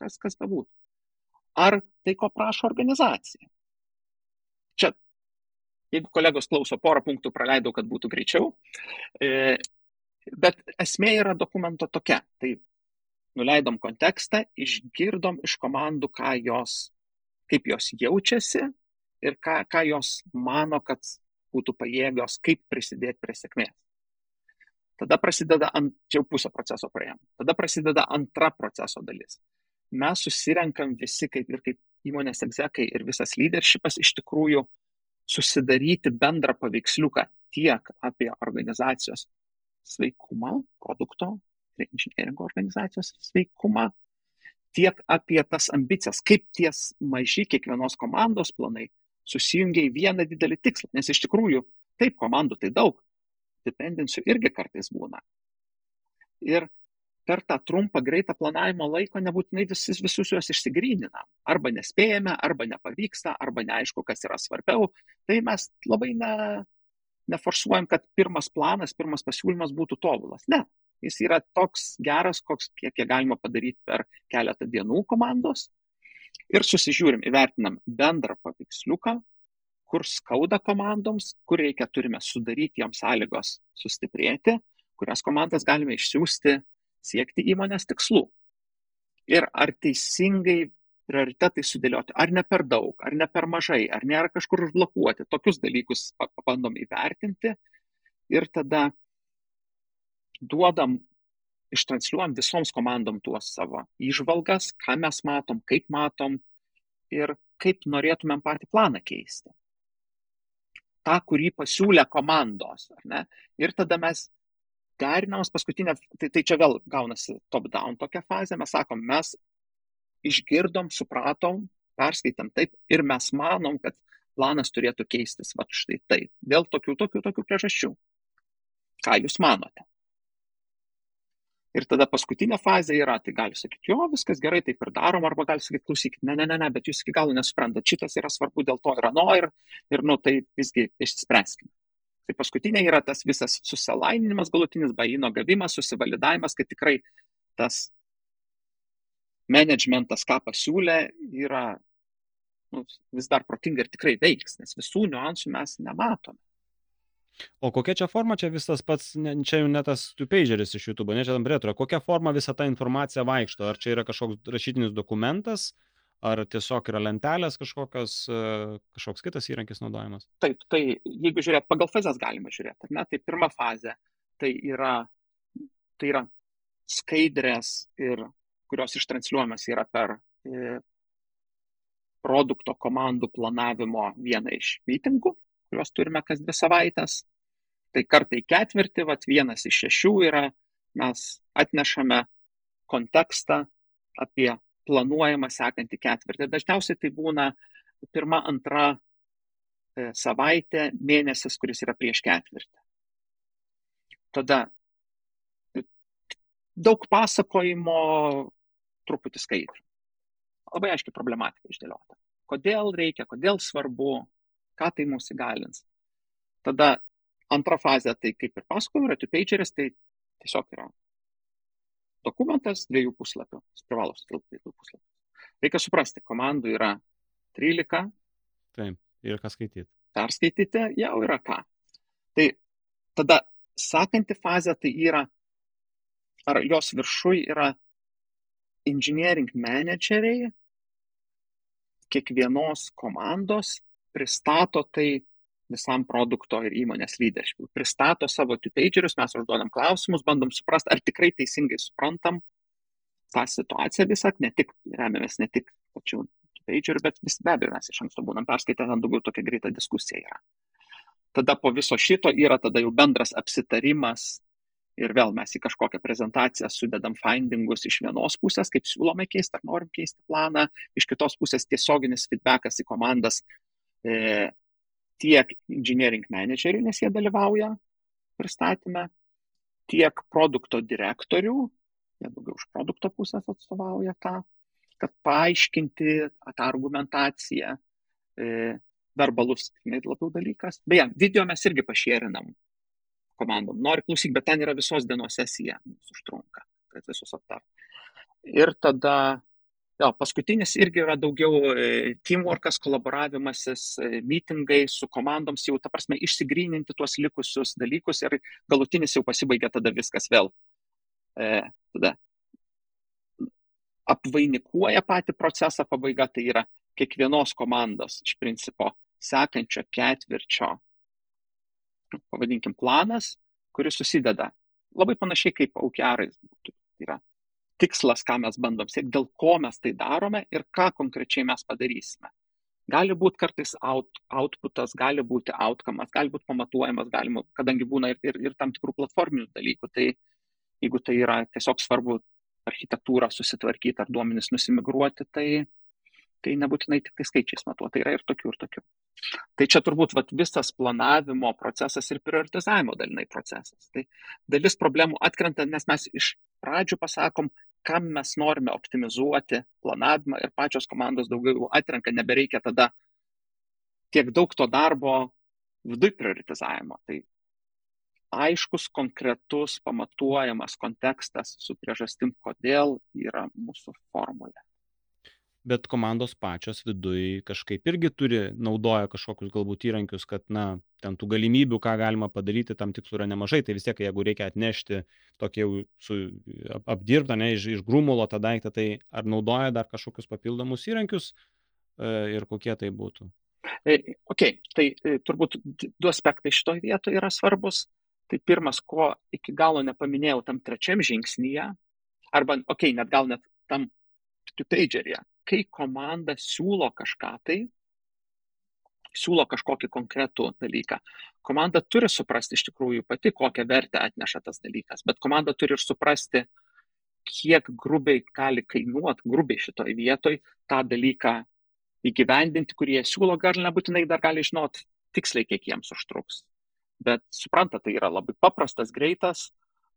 [SPEAKER 1] kas, kas bebūtų. Ar tai, ko prašo organizacija. Čia, jeigu kolegos klauso, porą punktų praleidau, kad būtų greičiau. E, bet esmė yra dokumento tokia. Tai nuleidom kontekstą, išgirdom iš komandų, jos, kaip jos jaučiasi ir ką, ką jos mano, kad būtų pajėgios, kaip prisidėti prie sėkmės. Tada prasideda, ant, čia jau pusę proceso praėjom, tada prasideda antra proceso dalis. Mes susirenkam visi, kaip ir kaip įmonės egzekai ir visas leadershipas iš tikrųjų susidaryti bendrą paveiksliuką tiek apie organizacijos sveikumą, produkto inžinieringo organizacijos sveikumą, tiek apie tas ambicijas, kaip ties maži kiekvienos komandos planai susijungia į vieną didelį tikslą. Nes iš tikrųjų, taip, komandų tai daug, dependencijų irgi kartais būna. Ir per tą trumpą, greitą planavimo laiką nebūtinai visus, visus juos išsigryninam. Arba nespėjame, arba nepavyksta, arba neaišku, kas yra svarbiau. Tai mes labai ne, neforsuojam, kad pirmas planas, pirmas pasiūlymas būtų tobulas. Ne, jis yra toks geras, koks kiek galima padaryti per keletą dienų komandos ir susižiūrim, įvertinam bendrą paveiksliuką, kur skauda komandoms, kur reikia turime sudaryti joms sąlygos sustiprėti, kurias komandas galime išsiųsti siekti įmonės tikslų. Ir ar teisingai prioritetai sudėlioti, ar ne per daug, ar ne per mažai, ar nėra kažkur užblokuoti, tokius dalykus pabandom įvertinti ir tada duodam ištransliuojam visoms komandom tuos savo įžvalgas, ką mes matom, kaip matom ir kaip norėtumėm patį planą keisti. Ta, kurį pasiūlė komandos. Ir tada mes derinamos paskutinė, tai, tai čia vėl gaunasi top-down tokia fazė, mes sakom, mes išgirdom, supratom, perskaitam taip ir mes manom, kad planas turėtų keistis, va štai taip, dėl tokių, tokių, tokių priežasčių. Ką jūs manote? Ir tada paskutinė fazė yra, tai gali sakyti, jo, viskas gerai, taip ir darom, arba gali sakyti, klausykit, ne, ne, ne, ne, bet jūs iki galo nesuprantate, šitas yra svarbu dėl to ir ano, ir, ir nu, tai visgi išspręskime. Tai paskutinė yra tas visas susilaininimas, galutinis baino gavimas, susivalidavimas, kad tikrai tas managementas, ką pasiūlė, yra nu, vis dar protinga ir tikrai veiks, nes visų niuansų mes nematome.
[SPEAKER 3] O kokia čia forma, čia visas pats, ne, čia jau ne tas two-pageris iš YouTube, ne čia tam retro, kokia forma visa ta informacija vaikšto? Ar čia yra kažkoks rašytinis dokumentas, ar tiesiog yra lentelės kažkokios, e, kažkoks kitas įrankis naudojamas?
[SPEAKER 1] Taip, tai jeigu žiūrėt, pagal fazės galima žiūrėti, ar ne? Tai pirma fazė, tai yra, tai yra skaidrės ir kurios ištransliuojamas yra per e, produkto komandų planavimo vieną iš mitingų kuriuos turime kas dvi savaitės. Tai kartai ketvirtį, vat vienas iš šešių yra, mes atnešame kontekstą apie planuojamą sekantį ketvirtį. Dažniausiai tai būna pirma, antra e, savaitė, mėnesis, kuris yra prieš ketvirtį. Tada e, daug pasakojimo, truputį skaidrų. Labai aiškiai problematika išdėliota. Kodėl reikia, kodėl svarbu, ką tai mums įgalins. Tada antra fazė, tai kaip ir pasakoju, yra two-pageris, tai tiesiog yra dokumentas dviejų puslapių. Jis privalo sutilpti dviejų puslapių. Reikia suprasti, komandų yra 13.
[SPEAKER 3] Taip, ir ką skaityti.
[SPEAKER 1] Perskaityti jau yra ką. Tai tada sekanti fazė tai yra, ar jos viršui yra engineering manageriai kiekvienos komandos pristato tai visam produkto ir įmonės leadershipui. Pristato savo two-pagerius, mes užduodam klausimus, bandom suprasti, ar tikrai teisingai suprantam tą situaciją visą, ne tik remiamės ne tik pačių two-pagerių, bet vis be abejo mes iš anksto būnam perskaitę, ten daugiau tokia greita diskusija yra. Tada po viso šito yra tada jau bendras apsitarimas ir vėl mes į kažkokią prezentaciją sudedam findingus iš vienos pusės, kaip siūlome keisti, ar norim keisti planą, iš kitos pusės tiesioginis feedbackas į komandas, tiek engineering managerių, nes jie dalyvauja pristatymę, tiek produkto direktorių, jie daugiau už produkto pusės atstovauja tą, kad paaiškinti tą argumentaciją, e, verbalus tai labiau dalykas. Beje, video mes irgi pašėrinam komandom. Nori klausyk, bet ten yra visos dienos sesija, mums užtrunka, kad visus aptar. Ir tada, jo, paskutinis irgi yra daugiau e, teamworkas, kolaboravimasis, e, meetingai su komandoms, jau ta prasme išsigryninti tuos likusius dalykus ir galutinis jau pasibaigia tada viskas vėl. E, tada apvainikuoja patį procesą pabaiga, tai yra kiekvienos komandos iš principo sekančio ketvirčio, pavadinkim, planas, kuris susideda labai panašiai kaip aukiarais būtų. Tai yra tikslas, ką mes bandom siekti, dėl ko mes tai darome ir ką konkrečiai mes padarysime. Gali būti kartais out, outputas, gali būti outcomas, gali būti pamatuojamas, galima, kadangi būna ir, ir, ir tam tikrų platforminių dalykų, tai jeigu tai yra tiesiog svarbu architektūrą susitvarkyti ar duomenis nusimigruoti, tai, tai nebūtinai tik tai skaičiais matuoti, tai yra ir tokių, ir tokių. Tai čia turbūt vat, visas planavimo procesas ir prioritizavimo dalinai procesas. Tai dalis problemų atkrenta, nes mes iš pradžių pasakom, kam mes norime optimizuoti planavimą ir pačios komandos daugiau atrenka, nebereikia tada tiek daug to darbo viduj prioritizavimo. Tai aiškus, konkretus, pamatuojamas kontekstas su priežastim, kodėl yra mūsų formulė.
[SPEAKER 3] Bet komandos pačios viduj kažkaip irgi turi, naudoja kažkokius galbūt įrankius, kad, na, ten tų galimybių, ką galima padaryti, tam tikslų yra nemažai. Tai vis tiek, jeigu reikia atnešti tokį jau su, apdirbtą, ne, iš, iš grumulo tą daiktą, tai ar naudoja dar kažkokius papildomus įrankius e, ir kokie tai būtų?
[SPEAKER 1] E, ok, tai e, turbūt du aspektai šitoje vietoje yra svarbus. Tai pirmas, ko iki galo nepaminėjau tam trečiam žingsnyje, arba, okay, net gal net tam two-pagerėje, kai komanda siūlo kažką tai, siūlo kažkokį konkretų dalyką, komanda turi suprasti iš tikrųjų pati, kokią vertę atneša tas dalykas, bet komanda turi ir suprasti, kiek grubiai gali kainuoti, grubiai šitoj vietoj tą dalyką įgyvendinti, kurie siūlo, gal nebūtinai dar gali žinot tiksliai, kiek jiems užtruks. Bet supranta, tai yra labai paprastas, greitas,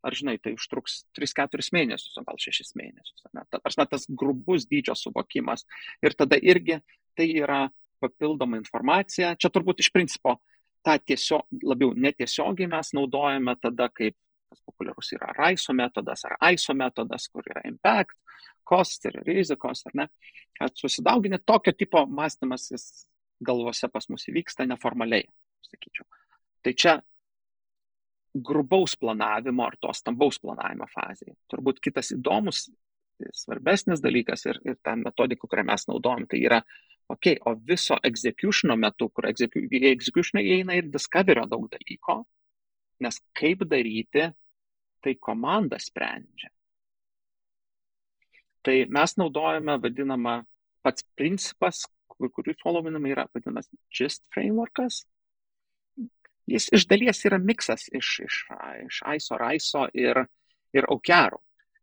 [SPEAKER 1] ar žinai, tai užtruks 3-4 mėnesius, o gal 6 mėnesius. Ne? Ta prasme, tas grubus dydžio suvokimas. Ir tada irgi tai yra papildoma informacija. Čia turbūt iš principo tą tiesiog, labiau netiesiogiai mes naudojame tada, kaip tas populiarus yra RAISO metodas ar AISO metodas, kur yra impact, cost ir rizikos, ar ne. Kad susidauginė tokio tipo mąstymas jis galvose pas mus įvyksta neformaliai, sakyčiau. Tai čia grubaus planavimo ar to stambaus planavimo fazėje. Turbūt kitas įdomus, svarbesnis dalykas ir, ir ta metodika, kurią mes naudojam, tai yra, okei, okay, o viso executiono metu, kur executionai įeina ir discoverio daug dalyko, nes kaip daryti, tai komanda sprendžia. Tai mes naudojame vadinamą pats principas, kurį followinama yra vadinamas GIST frameworkas, jis iš dalies yra miksas iš, iš, iš ISO, RISO ir, ir OKR.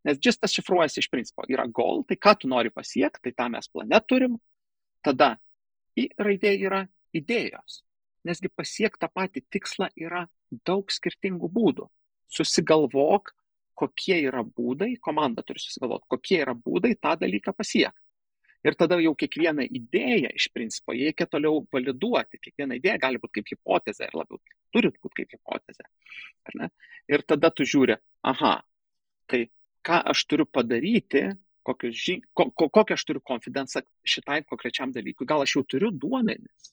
[SPEAKER 1] Nes džistas šifruojasi iš principo. Yra goal, tai ką tu nori pasiekti, tai tą mes plane turim. Tada į raidė yra idėjos. Nesgi pasiekti tą patį tikslą yra daug skirtingų būdų. Susigalvok, kokie yra būdai, komanda turi susigalvoti, kokie yra būdai tą dalyką pasiekti. Ir tada jau kiekvieną idėją iš principo reikia toliau validuoti. Kiekviena idėja gali būti kaip hipotezė ir labiau turi būti kaip hipotezė. Ir tada tu žiūri, aha, tai ką aš turiu padaryti, ži... ko, ko, kokią aš turiu konfidenciją šitai konkrečiam dalykui. Gal aš jau turiu duomenis.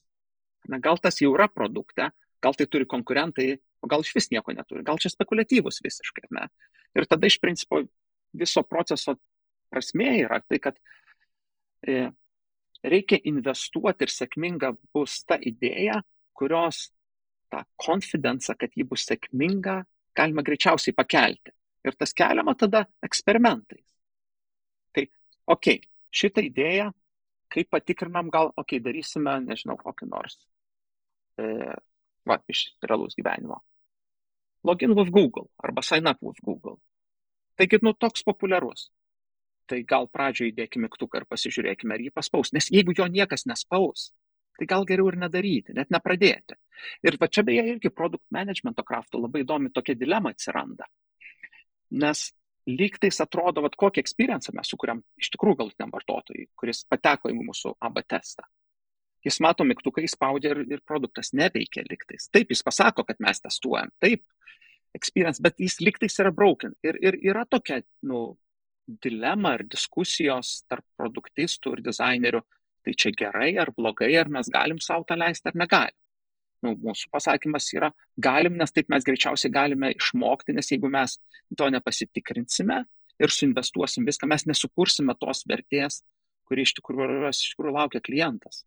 [SPEAKER 1] Na, gal tas jau yra produkte, gal tai turi konkurentai, o gal iš vis nieko neturi. Gal čia spekuliatyvus visiškai. Ne? Ir tada iš principo viso proceso prasme yra tai, kad reikia investuoti ir sėkminga bus ta idėja, kurios tą konfidenciją, kad ji bus sėkminga, galima greičiausiai pakelti. Ir tas keliama tada eksperimentais. Tai, okei, okay, šitą idėją, kaip patikrinam, gal, okei, okay, darysime, nežinau, kokį nors, e, va, iš realaus gyvenimo. Login with Google arba sign up with Google. Taigi, nu, toks populiarus tai gal pradžioje įdėkime mygtuką ir pasižiūrėkime, ar jį paspaus. Nes jeigu jo niekas nespaus, tai gal geriau ir nedaryti, net nepradėti. Ir va čia beje irgi produkt managemento kraftų labai įdomi tokia dilema atsiranda. Nes lygtais atrodo, vat, kokį experience mes sukūrėm iš tikrųjų galutiniam vartotojui, kuris pateko į mūsų AB testą. Jis mato mygtuką, įspaudė ir, ir produktas neveikia liktais. Taip, jis pasako, kad mes testuojam, taip, experience, bet jis liktais yra broken. Ir, ir yra tokia, nu, dilema ar diskusijos tarp produktistų ir dizainerių, tai čia gerai ar blogai, ar mes galim savo tą leisti ar negalim nu, mūsų pasakymas yra galim, nes taip mes greičiausiai galime išmokti, nes jeigu mes to nepasitikrinsime ir suinvestuosim viską, mes nesukursime tos vertės, kuri iš tikrųjų, iš tikrųjų laukia klientas.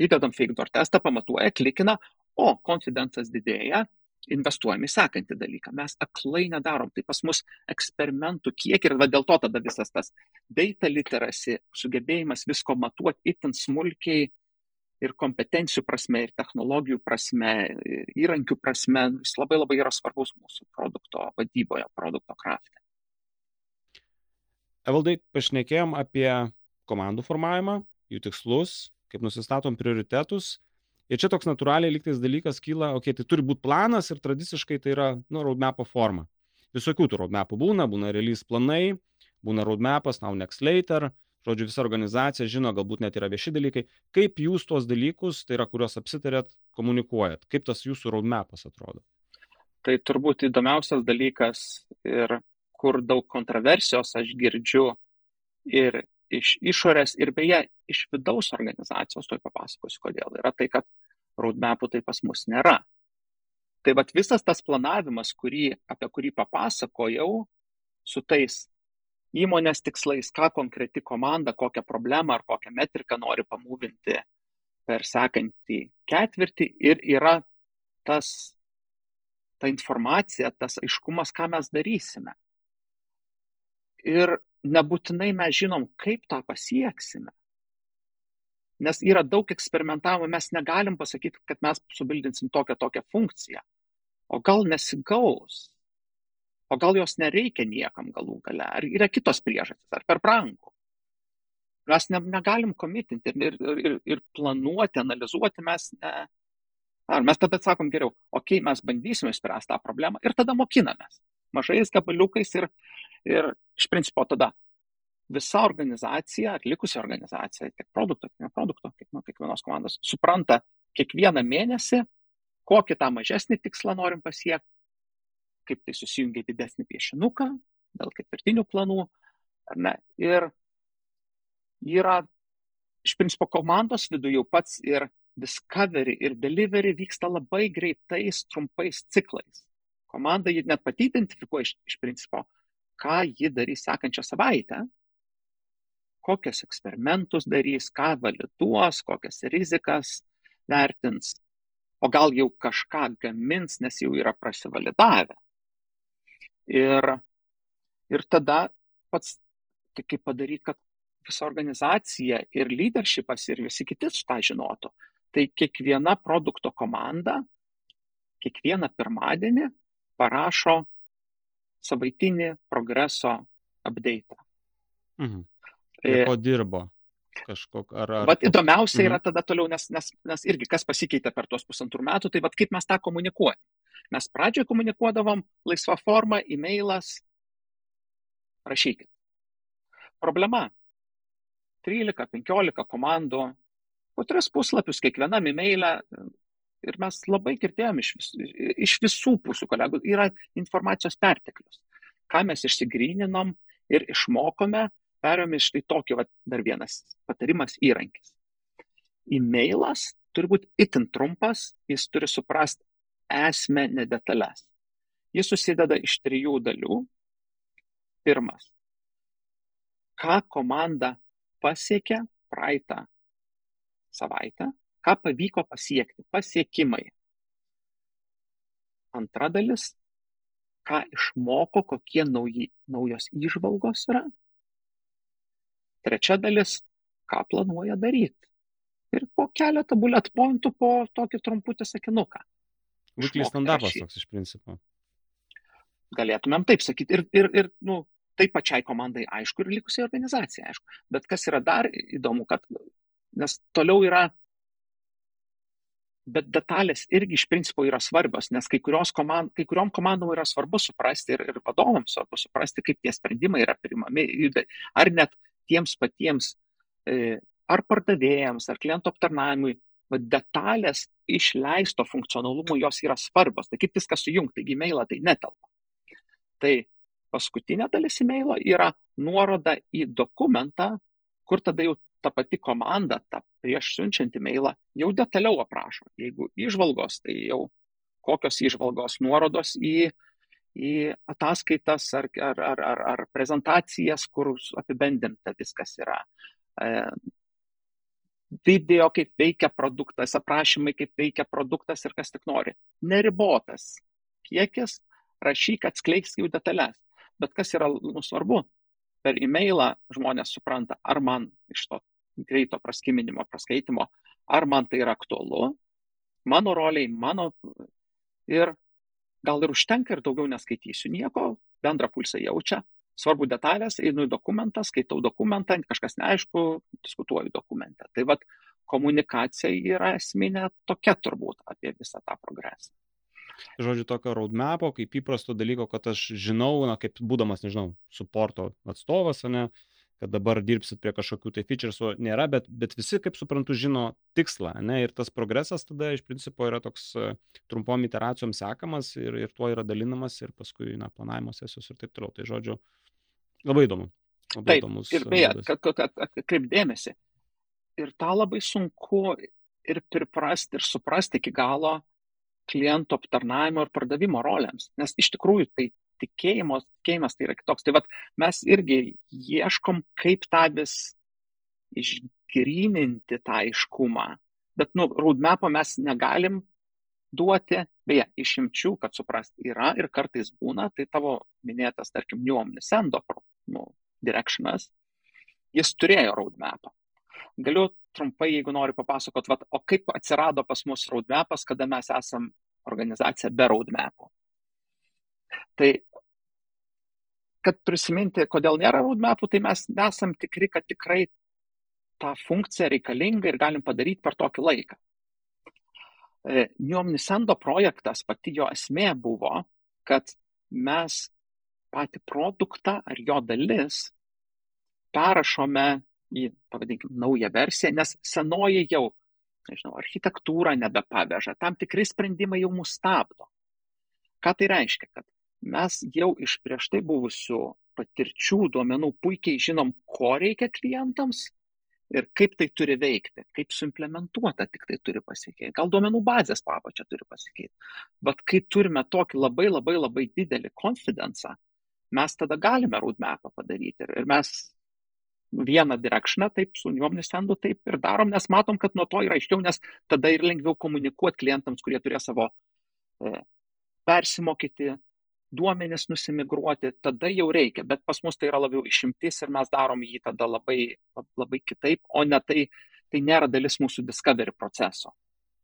[SPEAKER 1] Įdedam fake door testą, pamatuoja, klikina, o konfidencas didėja, investuojam į sekantį dalyką. Mes aklai nedarom, tai pas mus eksperimentų kiek ir dėl to tada visas tas data literacy, sugebėjimas visko matuoti itin smulkiai, ir kompetencijų prasme, ir technologijų prasme, ir įrankių prasme, jis labai labai yra svarbus mūsų produkto vadyboje, produkto kraftė.
[SPEAKER 3] Evaldai, pašnekėjom apie komandų formavimą, jų tikslus, kaip nusistatom prioritetus. Ir čia toks natūraliai liktais dalykas kyla, okei, okay, tai turi būti planas ir tradiciškai tai yra, nu, roadmapo forma. Visokių tų roadmapų būna, būna release planai, būna roadmapas, now next later, žodžiu, visa organizacija žino, galbūt net yra vieši dalykai. Kaip jūs tuos dalykus, tai yra, kuriuos apsitarėt, komunikuojat? Kaip tas jūsų roadmapas atrodo?
[SPEAKER 1] Tai turbūt įdomiausias dalykas ir kur daug kontroversijos aš girdžiu ir iš išorės, ir beje, iš vidaus organizacijos, toj papasakosiu, kodėl. Yra tai, kad roadmapų tai pas mus nėra. Tai vad visas tas planavimas, kurį, apie kurį papasakojau, su tais įmonės tikslais, ką konkreti komanda, kokią problemą ar kokią metriką nori pamūvinti per sekantį ketvirtį ir yra tas, ta informacija, tas aiškumas, ką mes darysime. Ir nebūtinai mes žinom, kaip tą pasieksime. Nes yra daug eksperimentavimo, mes negalim pasakyti, kad mes subildinsim tokią tokią funkciją. O gal nesigaus, o gal jos nereikia niekam galų gale, ar yra kitos priežastys, ar per brangu. Mes ne, negalim komitinti ir, ir, ir, ir planuoti, analizuoti mes ne. Ar mes tada sakom geriau, okei, okay, mes bandysime spręsti tą problemą ir tada mokinamės. Mažais gabaliukais ir, ir iš principo tada visa organizacija, ar likusi organizacija, tiek produkto, tiek neprodukto, tiek nuo kiekvienos komandos, supranta kiekvieną mėnesį, kokį tą mažesnį tikslą norim pasiekti, kaip tai susijungia didesnį piešinuką dėl ketvirtinių planų. Ir yra iš principo komandos viduje jau pats ir discovery ir delivery vyksta labai greitais, trumpais ciklais. Komanda ji net pati identifikuoja iš, iš principo, ką ji darys sekančią savaitę, kokius eksperimentus darys, ką validuos, kokias rizikas vertins, o gal jau kažką gamins, nes jau yra prasivalidavę. Ir, ir tada pats, tai kaip padaryti, kad visa organizacija ir leadershipas ir visi kiti tą žinotų. Tai kiekviena produkto komanda kiekvieną pirmadienį parašo savaitinį progreso update.
[SPEAKER 3] Mhm. Ir ko dirbo? Kažkok, ar, ar...
[SPEAKER 1] Vat įdomiausia yra mhm. tada toliau, nes, nes, nes irgi kas pasikeitė per tuos pusantrų metų, tai vat kaip mes tą komunikuojame. Mes pradžioje komunikuodavom laisvą formą, e-mailas, rašykit. Problema. 13-15 komandų, po tris puslapius kiekvienam e-mailę ir mes labai girdėjom iš, vis, iš visų pusių kolegų, yra informacijos perteklius. Ką mes išsigryninom ir išmokome, perėmėm iš tai tokį, va, dar vienas patarimas įrankis. E-mailas turi būti itin trumpas, jis turi suprasti esmę, ne detalės. Jis susideda iš trijų dalių. Pirmas. Ką komanda pasiekė praeitą savaitę, ką pavyko pasiekti, pasiekimai. Antra dalis, ką išmoko, kokie nauji, naujos įžvalgos yra. Trečia dalis, ką planuoja daryti. Ir po keletą bullet pointų po tokį trumputį sakinuką.
[SPEAKER 3] Weekly stand-upas toks iš principo.
[SPEAKER 1] Galėtumėm taip sakyti. Ir, ir, ir nu, tai pačiai komandai aišku ir likusiai organizacijai aišku. Bet kas yra dar įdomu, kad nes toliau yra, bet detalės irgi iš principo yra svarbios, nes kai, komand, kai kuriuom komandom yra svarbu suprasti ir, ir vadovams svarbu suprasti, kaip tie sprendimai yra primami, ar net tiems patiems e, ar pardavėjams, ar klientų aptarnavimui, detalės išleisto funkcionalumo jos yra svarbios. Tai kaip viską sujungti, taigi e-mailą tai netelpa. Tai paskutinė dalis e-mailo yra nuoroda į dokumentą, kur tada jau ta pati komanda, ta prieš siunčiant e-mailą, jau detaliau aprašo. Jeigu išvalgos, tai jau kokios išvalgos nuorodos į, į ataskaitas ar, ar, ar, ar, ar prezentacijas, kur apibendinta viskas yra. E, video, kaip veikia produktas, aprašymai, kaip veikia produktas ir kas tik nori. Neribotas kiekis, rašyk, atskleisk jų detalės. Bet kas yra nu, svarbu, per e-mailą žmonės supranta, ar man iš to greito praskiminimo, praskaitimo, ar man tai yra aktualu, mano roliai, mano ir gal ir užtenka ir daugiau neskaitysiu nieko, bendrą pulsą jaučia, svarbu detalės, einu į dokumentą, skaitau dokumentą, kažkas neaišku, diskutuoju dokumente. Tai vad komunikacija yra esminė tokia turbūt apie visą tą progresą.
[SPEAKER 3] Žodžiu, tokio roadmapo, kaip įprasto dalyko, kad aš žinau, na, kaip būdamas, nežinau, suporto atstovas, ne, kad dabar dirbsit prie kažkokių tai featuresų, nėra, bet, bet visi, kaip suprantu, žino tikslą, ne, ir tas progresas tada iš principo yra toks e, trumpom iteracijom sekamas ir, ir tuo yra dalinamas ir paskui, na, planavimo sesijos ir taip toliau. Tai žodžiu, labai įdomu.
[SPEAKER 1] Labai Taip, įdomus. Ir beje, kad, kad, kad atkreip dėmesį, ir tą labai sunku ir priprasti, ir suprasti iki galo klientų aptarnavimo ir pardavimo rolėms, nes iš tikrųjų tai tikėjimo, tikėjimas tai yra kitoks. Tai vat, mes irgi ieškom, kaip tą vis išgryninti tą aiškumą. Bet, nu, roadmapą mes negalim duoti, beje, išimčių, kad suprasti yra ir kartais būna, tai tavo minėtas, tarkim, New Omnisendo nu, directionas, jis turėjo roadmapą. Galiu trumpai, jeigu nori papasakot, vat, o kaip atsirado pas mus roadmapas, kada mes esam organizacija be roadmapo. Tai kad prisiminti, kodėl nėra roadmapų, tai mes nesam tikri, kad tikrai ta funkcija reikalinga ir galim padaryti per tokį laiką. E, Niomnisendo projektas, pati jo esmė buvo, kad mes patį produktą ar jo dalis perrašome į, pavadinkim, naują versiją, nes senoji jau, nežinau, architektūra nebepaveža, tam tikri sprendimai jau mus stabdo. Ką tai reiškia? Kad mes jau iš prieš tai buvusių patirčių duomenų puikiai žinom, ko reikia klientams ir kaip tai turi veikti, kaip suimplementuota tik tai turi pasikeiti. Gal duomenų bazės papačia turi pasikeiti. Bet kai turime tokį labai labai labai didelį konfidencą, mes tada galime roadmapą padaryti. Ir, mes vieną direkšną taip su Omnisendu taip ir darom, nes matom, kad nuo to yra aiškiau, nes tada ir lengviau komunikuoti klientams, kurie turės savo e, persimokyti, duomenis nusimigruoti, tada jau reikia, bet pas mus tai yra labiau išimtis ir mes darom jį tada labai, labai kitaip, o ne tai, tai nėra dalis mūsų discovery proceso.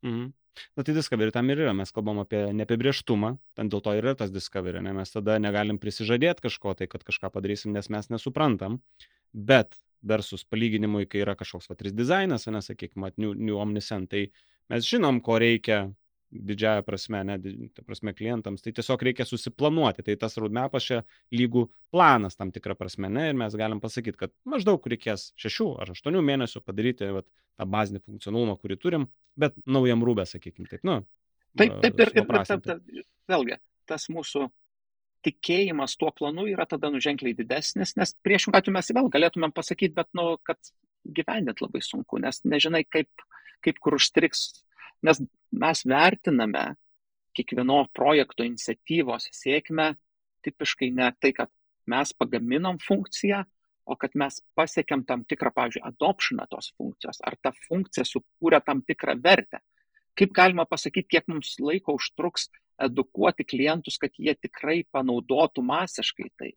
[SPEAKER 3] Mhm. Na tai discovery tam ir yra, mes kalbam apie neapibrieštumą, ten dėl to ir yra tas discovery, ne? mes tada negalim prisižadėti kažko tai, kad kažką padarysim, nes mes nesuprantam, bet versus palyginimui, kai yra kažkoks vatris dizainas, nesakykime, new, new omniscient, tai mes žinom, ko reikia didžiaja prasme, ne, ta prasme klientams, tai tiesiog reikia susiplanuoti. Tai tas roadmapas čia lygų planas tam tikrą prasme, ne, ir mes galim pasakyti, kad maždaug reikės šešių ar aštuonių mėnesių padaryti vat, tą bazinį funkcionalumą, kurį turim, bet naujam rūbę, sakykime, taip, nu.
[SPEAKER 1] Taip, taip ir, ir, ir, ir vėlgi, tas mūsų tikėjimas tuo planu yra tada nuženkliai didesnis, nes priešingą atveju mes vėl galėtumėm pasakyti, bet, nu, kad gyvendinti labai sunku, nes nežinai, kaip, kaip kur užstriks nes mes vertiname kiekvieno projekto iniciatyvos sėkmę tipiškai ne tai, kad mes pagaminom funkciją, o kad mes pasiekėm tam tikrą, pavyzdžiui, adoptioną tos funkcijos, ar ta funkcija sukūrė tam tikrą vertę. Kaip galima pasakyti, kiek mums laiko užtruks edukuoti klientus, kad jie tikrai panaudotų masiškai tai.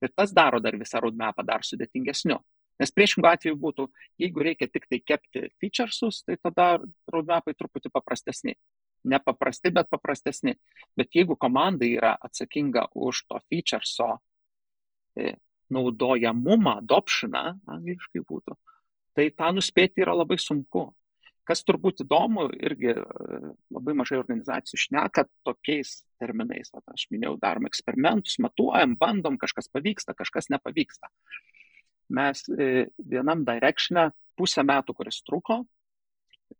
[SPEAKER 1] Ir tas daro dar visą roadmapą dar sudėtingesniu. Nes priešingų atveju būtų, jeigu reikia tik tai kepti featuresus, tai tada roadmapai truputį paprastesni. Nepaprasti, bet paprastesni. Bet jeigu komanda yra atsakinga už to featureso e, naudojamumą, adoptioną, angliškai būtų, tai tą nuspėti yra labai sunku. Kas turbūt įdomu, irgi e, labai mažai organizacijų šneka tokiais terminais. Vat, aš minėjau, darom eksperimentus, matuojam, bandom, kažkas pavyksta, kažkas nepavyksta mes e, vienam direction'e pusę metų, kuris truko,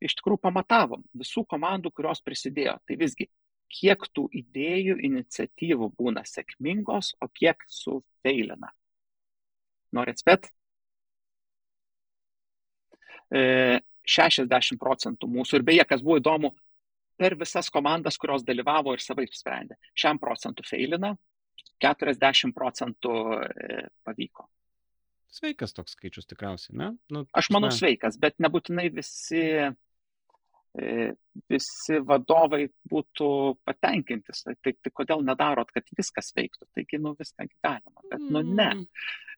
[SPEAKER 1] iš tikrųjų pamatavom visų komandų, kurios prisidėjo. Tai visgi, kiek tų idėjų, iniciatyvų būna sėkmingos, o kiek sufeilina. Norit spėt? 60 e, procentų mūsų. Ir beje, kas buvo įdomu, per visas komandas, kurios dalyvavo ir savai sprendė. Šiam procentų feilina, 40 procentų pavyko.
[SPEAKER 3] Sveikas toks skaičius tikriausiai, ne?
[SPEAKER 1] Nu, Aš manau ne. sveikas, bet nebūtinai visi, e, visi vadovai būtų patenkinti. Tai, tai, tai kodėl nedarot, kad viskas veiktų? Taigi, nu viską galima, bet nu ne.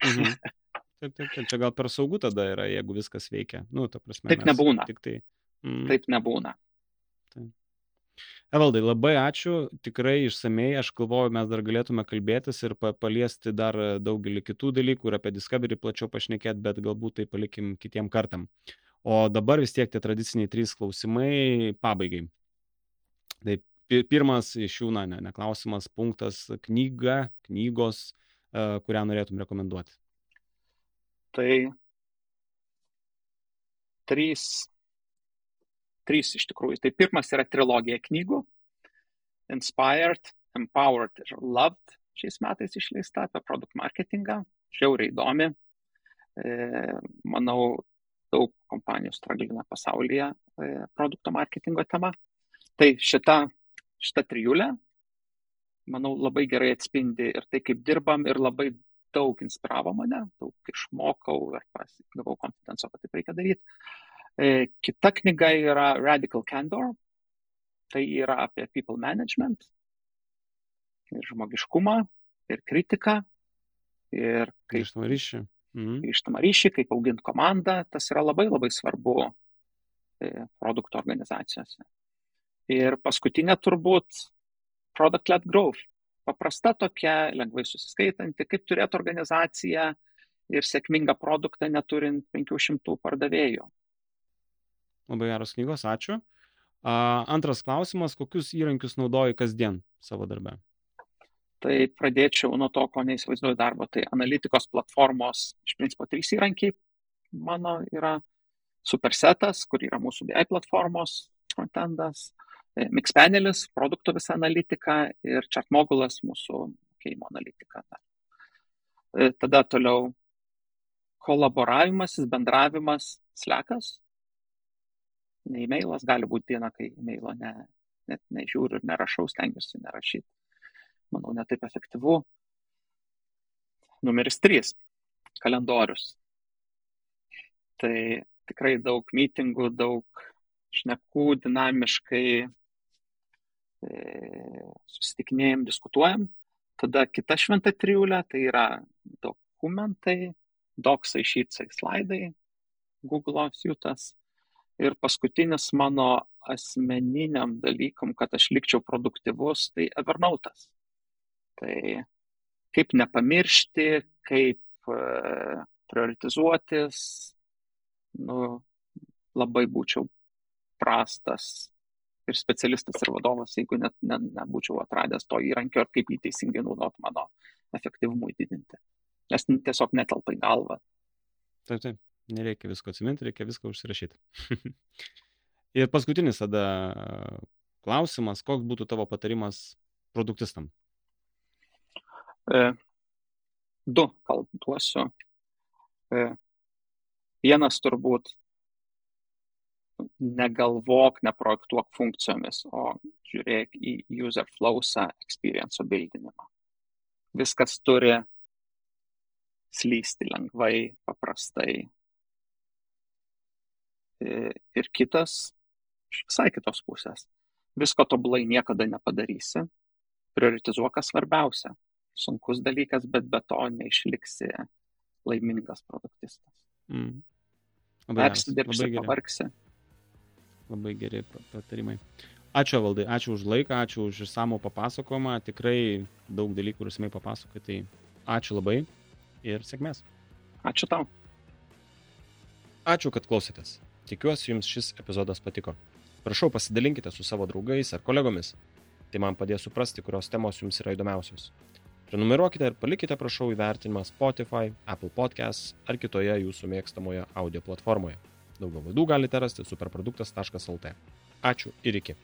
[SPEAKER 3] Mhm. Taip, taip, taip, čia gal per saugu tada yra, jeigu viskas veikia. Nu, ta prasme,
[SPEAKER 1] taip nebūna. Tik tai. Mm. Taip nebūna. Taip.
[SPEAKER 3] Evaldai, labai ačiū, tikrai išsamei, aš galvoju, mes dar galėtume kalbėtis ir paliesti dar daugelį kitų dalykų ir apie Discovery plačiau pašnekėti, bet galbūt tai palikim kitiem kartam. O dabar vis tiek tie tradiciniai trys klausimai pabaigai. Tai pirmas iš jų, na, ne, ne klausimas, punktas - knyga, knygos, e, kurią norėtum rekomenduoti.
[SPEAKER 1] Tai trys trys iš tikrųjų. Tai pirmas yra trilogija knygų Inspired, Empowered ir Loved šiais metais išleista apie produkt marketingą. Žiauriai įdomi. E, manau, daug kompanijų straglina pasaulyje e, produkto marketingo tema. Tai šita, šita trijulė, manau, labai gerai atspindi ir tai, kaip dirbam, ir labai daug inspiravo mane, daug išmokau ir gavau konfidenco, kad taip reikia daryti. E, kita knyga yra Radical Candor, tai yra apie people management ir žmogiškumą ir kritiką ir
[SPEAKER 3] kaip grįžtamą ryšį.
[SPEAKER 1] Mhm. Grįžtamą ryšį, kaip auginti komandą, tas yra labai labai svarbu e, produkto organizacijose. Ir paskutinė turbūt product-led growth. Paprasta tokia, lengvai susiskaitanti, kaip turėti organizaciją ir sėkmingą produktą neturint 500 pardavėjų.
[SPEAKER 3] Labai geros knygos, ačiū. A, antras klausimas, kokius įrankius naudoji kasdien savo darbę?
[SPEAKER 1] Tai pradėčiau nuo to, ko neįsivaizduoju darbo. Tai analitikos platformos, iš principo, trys įrankiai mano yra Supersetas, kur yra mūsų BI platformos frontendas, e, Mixpanelis, produkto visa analitika ir Chartmogulas, mūsų mokėjimo analitika. E, tada toliau kolaboravimas, bendravimas, slekas, ne e-mailas, gali būti diena, kai e-mailo ne, net nežiūriu ir nerašau, stengiuosi nerašyti. Manau, netaip efektyvu. Numeris 3 - kalendorius. Tai tikrai daug mitingų, daug šnekų, dinamiškai e, susitikinėjom, diskutuojam. Tada kita šventa triulė tai yra dokumentai, doksai, šytsai, slaidai, Google siūtas Ir paskutinis mano asmeniniam dalykam, kad aš likčiau produktyvus, tai Evernote'as. Tai kaip nepamiršti, kaip e, prioritizuotis, nu, labai būčiau prastas ir specialistas ir vadovas, jeigu net ne, nebūčiau atradęs to įrankio ir kaip jį teisingai naudot mano efektyvumui didinti. Nes tiesiog netelpa į galvą.
[SPEAKER 3] Taip, taip. Nereikia visko atsiminti, reikia viską užsirašyti. ir paskutinis tada klausimas, koks būtų tavo patarimas produktistam?
[SPEAKER 1] E, du kalbuosiu. E, vienas turbūt negalvok, neprojektuok funkcijomis, o žiūrėk į user flowsą, experience bildinimą. Viskas turi slysti lengvai, paprastai, ir kitas iš visai kitos pusės. Visko tobulai niekada nepadarysi. Prioritizuok, kas svarbiausia. Sunkus dalykas, bet be to neišliksi laimingas produktistas. Mm. Persidirbsi, pavargsi.
[SPEAKER 3] Labai geri patarimai. Ačiū valdai, ačiū už laiką, ačiū už išsamų papasakojimą. Tikrai daug dalykų ir esmai papasakoji. Tai ačiū labai ir sėkmės.
[SPEAKER 1] Ačiū tau.
[SPEAKER 3] Ačiū, kad klausėtės. Tikiuosi jums šis epizodas patiko. Prašau pasidalinkite su savo draugais ar kolegomis. Tai man padės suprasti, kurios temos jums yra įdomiausios.
[SPEAKER 2] Prenumeruokite ir palikite, prašau, įvertinimą Spotify, Apple Podcasts ar kitoje jūsų mėgstamoje audio platformoje. Daugiau laidų galite rasti superproduktas.lt. Ačiū ir iki.